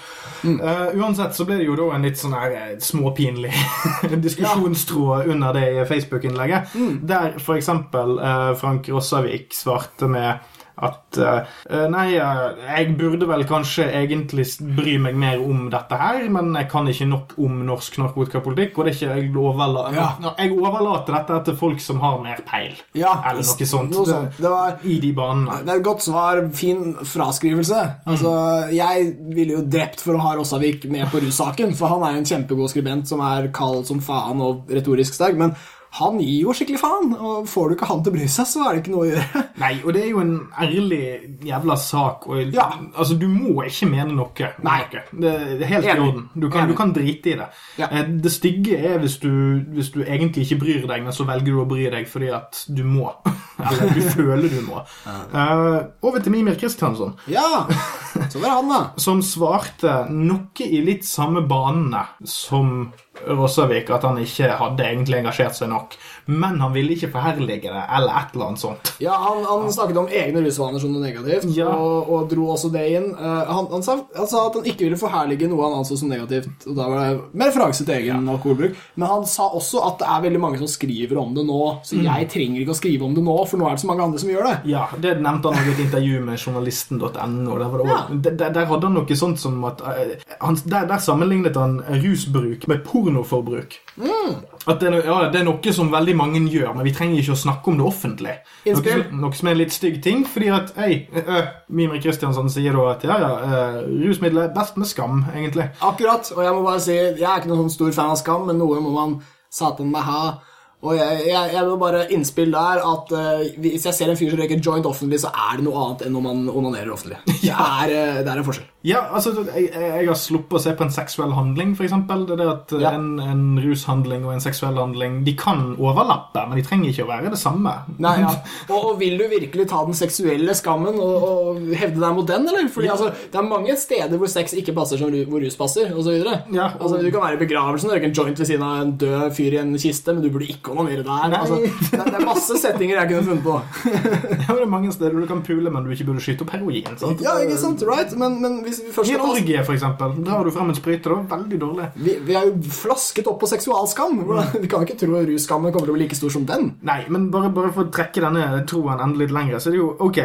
S1: Mm.
S2: Eh, uansett så ble det jo da en litt sånn her eh, småpinlig diskusjonstråd under det Facebook-innlegget,
S1: Mm.
S2: der for eksempel eh, Frank Rossavik svarte med at eh, Nei, eh, jeg burde vel kanskje egentlig bry meg mer om dette her, men jeg kan ikke nok om norsk narkotikapolitikk, og det er ikke jeg overlater
S1: Ja.
S2: Jeg overlater dette til folk som har mer peil.
S1: Ja,
S2: Eller noe sånt.
S1: Noe sånt. Det var
S2: I de banene.
S1: det er et godt svar. Fin fraskrivelse. Altså, Jeg ville jo drept for å ha Rossavik med på russaken, for han er jo en kjempegod skribent som er kald som faen og retorisk sterk, men han gir jo skikkelig faen, og får du ikke han til å bry seg, så er det ikke noe å gjøre.
S2: Nei, og det er jo en ærlig jævla sak. Og,
S1: Ja.
S2: Altså, Du må ikke mene noe.
S1: Nei.
S2: noe. Det er helt i orden. Du kan, du kan drite i det.
S1: Ja.
S2: Eh, Det stygge er hvis du, hvis du egentlig ikke bryr deg, men så velger du å bry deg fordi at du må. Eller du føler du må. Uh, over til Mimir Kristiansson,
S1: Ja, så var det han, da.
S2: som svarte noe i litt samme banene som Rossavik, at han ikke hadde egentlig engasjert seg nok. Men han ville ikke forherlige det, eller et eller annet sånt.
S1: Ja, han, han snakket om egne rusvaner som noe negativt,
S2: Ja.
S1: og, og dro også det inn. Eh, han, han, sa, han sa at han ikke ville forherlige noe han anså som negativt, og da var det med referanse til egen alkoholbruk. Men han sa også at det er veldig mange som skriver om det nå, så
S2: Mm.
S1: jeg trenger ikke å skrive om det nå, for nå er det så mange andre som gjør det.
S2: Ja, det nevnte han i et intervju med journalisten.no. Der,
S1: Ja.
S2: der, der hadde han noe sånt som at eh, han, der, der sammenlignet han rusbruk med pornoforbruk. At det, er ja, det er noe som veldig mange gjør, men vi trenger ikke å snakke om det offentlig. Noe, som- noe som er en litt stygg ting, fordi at hei, øh, Mimir Kristiansson sier da at ja, ja, eh, rusmidler er best med skam, egentlig.
S1: Akkurat, og jeg må bare si, jeg er ikke noen sånn stor fan av skam, men noe må man satan meg ha. Og jeg, jeg, jeg vil bare innspill der at uh, hvis jeg ser en fyr som røyker joint offentlig, så er det noe annet enn når man onanerer offentlig. Det er, eh, det er en forskjell.
S2: Ja, altså, jeg, jeg har sluppet å se på en seksuell handling, eksempel. Det er at eh,
S1: Ja.
S2: en, en rushandling og en seksuell handling, de kan overlappe, men de trenger ikke å være det samme.
S1: Nei, ja. og, og vil du virkelig ta den seksuelle skammen og, og hevde deg mot den, eller? Fordi
S2: Ja.
S1: altså, det er mange steder hvor sex ikke passer som hvor rus passer, videre.
S2: Ja, og-
S1: Altså, du kan være i begravelsen og røyke en joint ved siden av en død fyr i en kiste, men du burde ikke onanere der.
S2: Nei.
S1: Altså, det, det er masse settinger jeg kunne funnet på.
S2: Ja, det er mange steder du kan pule, men du ikke burde skyte opp heroin. sant?
S1: Ja, ikke sant, right? Men, men hvis vi først
S2: I
S1: skal
S2: for eksempel, drar du frem en sprøyte, da. Veldig dårlig.
S1: vi, vi er jo flasket opp på seksualskam. Vi kan ikke tro at russkammen kommer til å bli like stor som den.
S2: Nei, men bare, bare for å trekke denne troen enda litt lenger, så er det jo ok.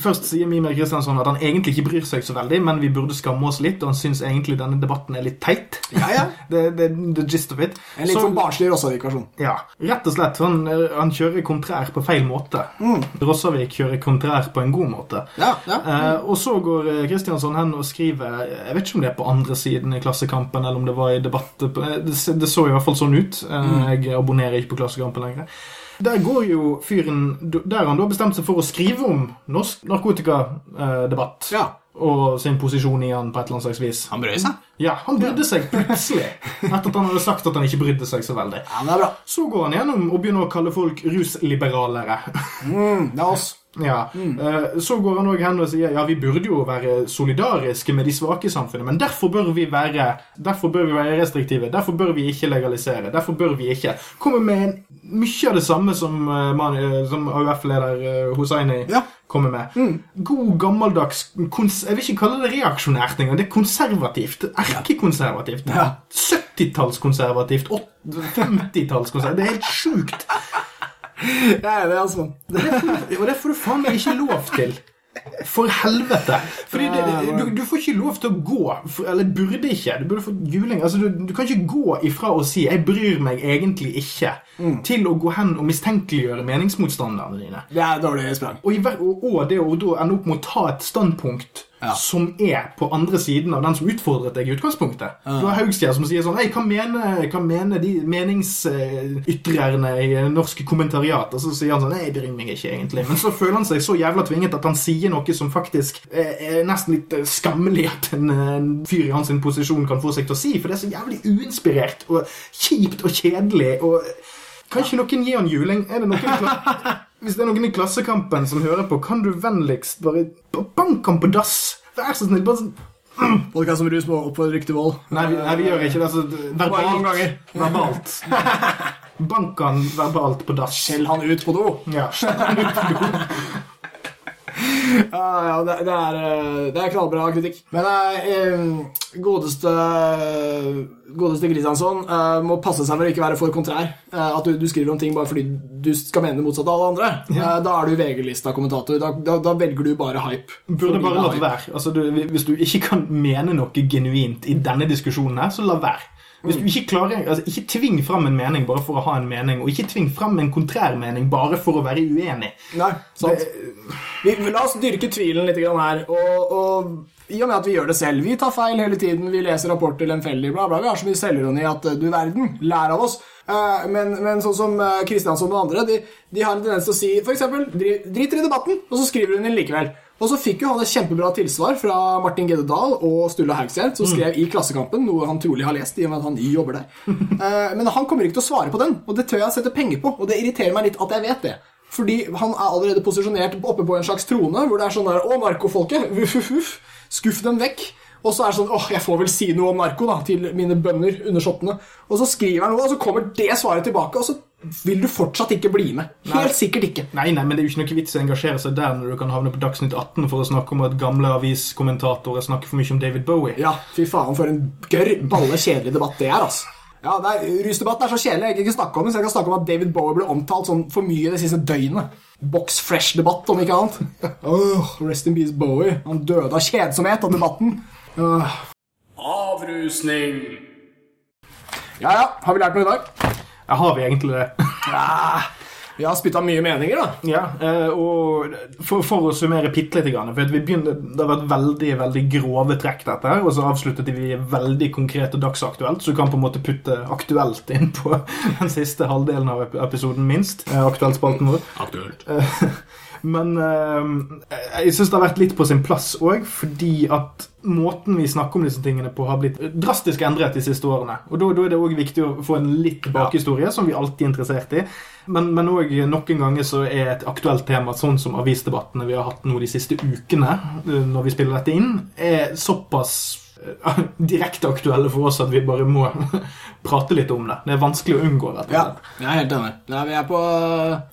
S2: Først sier Mimir Kristiansson at han egentlig ikke bryr seg så veldig, men vi burde skamme oss litt, og han syns egentlig denne debatten er litt teit.
S1: Ja, ja.
S2: Det det the gist of it.
S1: En litt
S2: Så-
S1: sånn barnslig Rossavik-versjon.
S2: Ja, rett og slett. Han, han kjører kontrær på feil måte. Rossavik kjører kontrær på en god måte.
S1: Ja, ja.
S2: Eh, og så går eh, Kristiansson hen og skriver Jeg vet ikke om det er på andre siden i Klassekampen, eller om det var i debatt eh, Det, det så i hvert fall sånn ut. Eh, Jeg abonnerer ikke på Klassekampen lenger. Der går jo fyren Der han da bestemte seg for å skrive om norsk narkotikadebatt.
S1: Ja.
S2: Og sin posisjon i han på et eller annet slags vis.
S1: Han brød seg.
S2: Ja, Han brydde seg plutselig. Etter at han hadde sagt at han ikke brydde seg så veldig.
S1: Ja, det er bra.
S2: Så går han gjennom og begynner å kalle folk rusliberalere.
S1: Mm, det er oss.
S2: Ja. Mm. Så går han også hen og sier ja, vi burde jo være solidariske med de svake i samfunnet, men derfor bør vi være Derfor bør vi være restriktive. Derfor bør vi ikke legalisere. Derfor bør vi ikke Kommer med en, mye av det samme som, eh, man, eh, som AUF-leder eh, Hosseini
S1: Ja.
S2: kommer med. God, gammeldags Jeg vil ikke kalle det reaksjonært engang. Det er konservativt. Erkekonservativt.
S1: Ja.
S2: 70-tallskonservativt. 50-tallskonservativt. Det er helt sjukt.
S1: Jeg er enig, altså.
S2: Og det får du faen meg ikke lov til. For helvete! Fordi det, du, du får ikke lov til å gå, eller burde ikke. Du burde få juling. Altså, du, du kan ikke gå ifra å si 'jeg bryr meg egentlig ikke', til å gå hen og mistenkeliggjøre meningsmotstanderne dine.
S1: Det er dårlig sprang.
S2: Og, og, og det å ende opp med å ta et standpunkt
S1: Ja.
S2: som er på andre siden av den som utfordret deg i utgangspunktet. Du har Haugstjer som sier sånn Hei, hva mener, hva mener de meningsytrerne i norsk kommentariat? Og så sier han sånn Nei, bryr meg ikke, egentlig. Men så føler han seg så jævla tvinget at han sier noe som faktisk er, er nesten litt eh, skammelig at en, en fyr i hans posisjon kan få seg til å si, for det er så jævlig uinspirert og kjipt og kjedelig. og kan ikke noen gi han juling? Er det noen Hvis det er noen i Klassekampen som hører på, kan du vennligst bare bank han på dass? Vær så snill. bare sånn
S1: Folk er som rus må oppfordre til vold.
S2: Nei, vi, nei, vi gjør ikke det. Altså, verbalt. verbalt. Bank han verbalt på dass.
S1: Skjell han ut på do.
S2: Ja.
S1: Ja, ja, det, det, er, eh, det er knallbra kritikk. Men eh, godeste Godeste Kristiansson eh, må passe seg for å ikke være for kontrær. Eh, at du, du skriver om ting bare fordi du skal mene det motsatte av alle andre. Eh, da er du VG-lista-kommentator. Da, da, da velger du bare hype.
S2: Burde bare latt være. Altså, du, hvis du ikke kan mene noe genuint i denne diskusjonen, her, så la være. Hvis du ikke klarer, altså Ikke tving fram en mening bare for å ha en mening, og ikke tving fram en kontrær mening bare for å være uenig.
S1: Nei, sant. Det... vi- la oss dyrke tvilen litt grann her. Og, og i og med at vi gjør det selv Vi tar feil hele tiden. Vi leser rapporter lemfeldig, bla, bla. Vi har så mye selvironi at eh, du verden, lær av oss. Eh, men, men sånn som uh, Kristiansson og andre, de, de har en tendens til å si f.eks.: drit, i debatten, og så skriver hun inn likevel. Og så fikk jo han et kjempebra tilsvar fra Martin Gedde Dahl og Sturla Haugstad, som skrev i Klassekampen, noe han trolig har lest, i og med at han jobber der. Eh, men han kommer ikke til å svare på den, og det tør jeg sette penger på. Og det irriterer meg litt at jeg vet det. Fordi han er allerede posisjonert oppe på en slags trone, hvor det er sånn der Å, narkofolket! Uff, uff, uff. Skuff dem vekk. Og så er det sånn åh, jeg får vel si noe om narko da, til mine bønder under shottene. Og så skriver han noe, og så kommer det svaret tilbake, og så vil du fortsatt ikke bli med. Helt sikkert ikke.
S2: Nei, nei, men det er jo ikke noe vits å engasjere seg der når du kan havne på Dagsnytt 18 for å snakke om at gamle aviskommentatorer snakker for mye om David Bowie.
S1: Ja, fy faen, for en gørr, balle, kjedelig debatt det er, altså. Ja, det er, Rusdebatten er så kjedelig. Jeg kan ikke snakke om det, så jeg kan snakke om at David Bowie ble omtalt sånn for mye det siste døgnet. Box Fresh-debatt, om ikke annet. Åh, rest in peace, Bowie. Han døde av kjedsomhet av debatten. Oh.
S3: Avrusning.
S1: Ja, ja. Har vi lært noe i dag?
S2: Ja, har vi egentlig det?
S1: Vi har spytta mye meninger, da.
S2: Ja, eh, og for, for å summere bitte lite grann for vi begynner, Det har vært veldig veldig grove trekk, dette her, og så avsluttet vi veldig konkret og dagsaktuelt, så du kan på en måte putte aktuelt inn på den siste halvdelen av episoden, minst. eh, Aktuelt-spalten vår.
S3: Aktuelt.
S2: Men eh, jeg syns det har vært litt på sin plass òg, fordi at måten vi snakker om disse tingene på, har blitt drastisk endret de siste årene. Og da, da er det òg viktig å få en litt bakhistorie, som vi alltid er interessert i. Men, men òg noen ganger så er et aktuelt tema, sånn som avisdebattene vi har hatt nå de siste ukene, eh, når vi spiller dette inn, er såpass eh, direkte aktuelle for oss at vi bare må prate litt om det. Det er vanskelig å unngå. rett
S1: Ja, jeg er helt enig. Nei, vi er på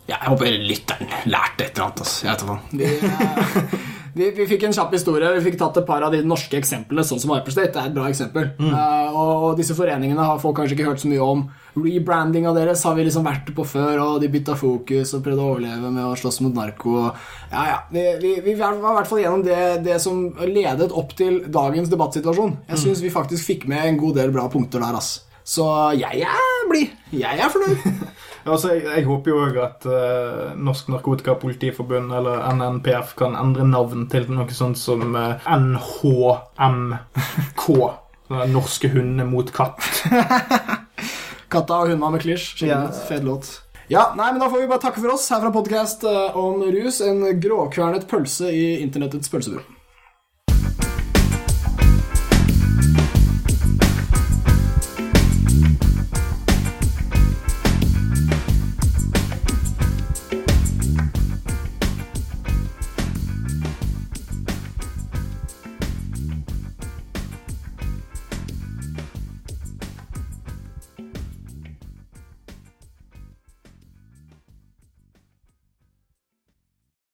S1: Ja, jeg håper lytteren lærte et eller annet. Altså. Jeg vet ikke hva. Vi, vi, fikk en kjapp historie. Vi fikk tatt et par av de norske eksemplene, sånn som Hyperstate. Det er et bra eksempel. Eh, og, og disse foreningene har folk kanskje ikke hørt så mye om. Rebrandinga deres har vi liksom vært på før, og de bytta fokus og prøvde å overleve med å slåss mot narko. Ja, ja. Vi, vi, vi var i hvert fall gjennom det, det som ledet opp til dagens debattsituasjon. Jeg syns vi faktisk fikk med en god del bra punkter der, ass. Så jeg er blid. Jeg er fornøyd.
S2: Altså, jeg, jeg håper jo òg at uh, Norsk Narkotikapolitiforbund, eller NNPF, kan endre navn til noe sånt som uh, NHMK. Sånne Norske hunder mot katt.
S1: Katta og hundene med klisj. Skikkelig
S2: Ja.
S1: fet låt. Ja, nei, men Da får vi bare takke for oss her fra podkast om rus. En gråkvernet pølse i internettets pølsebrød.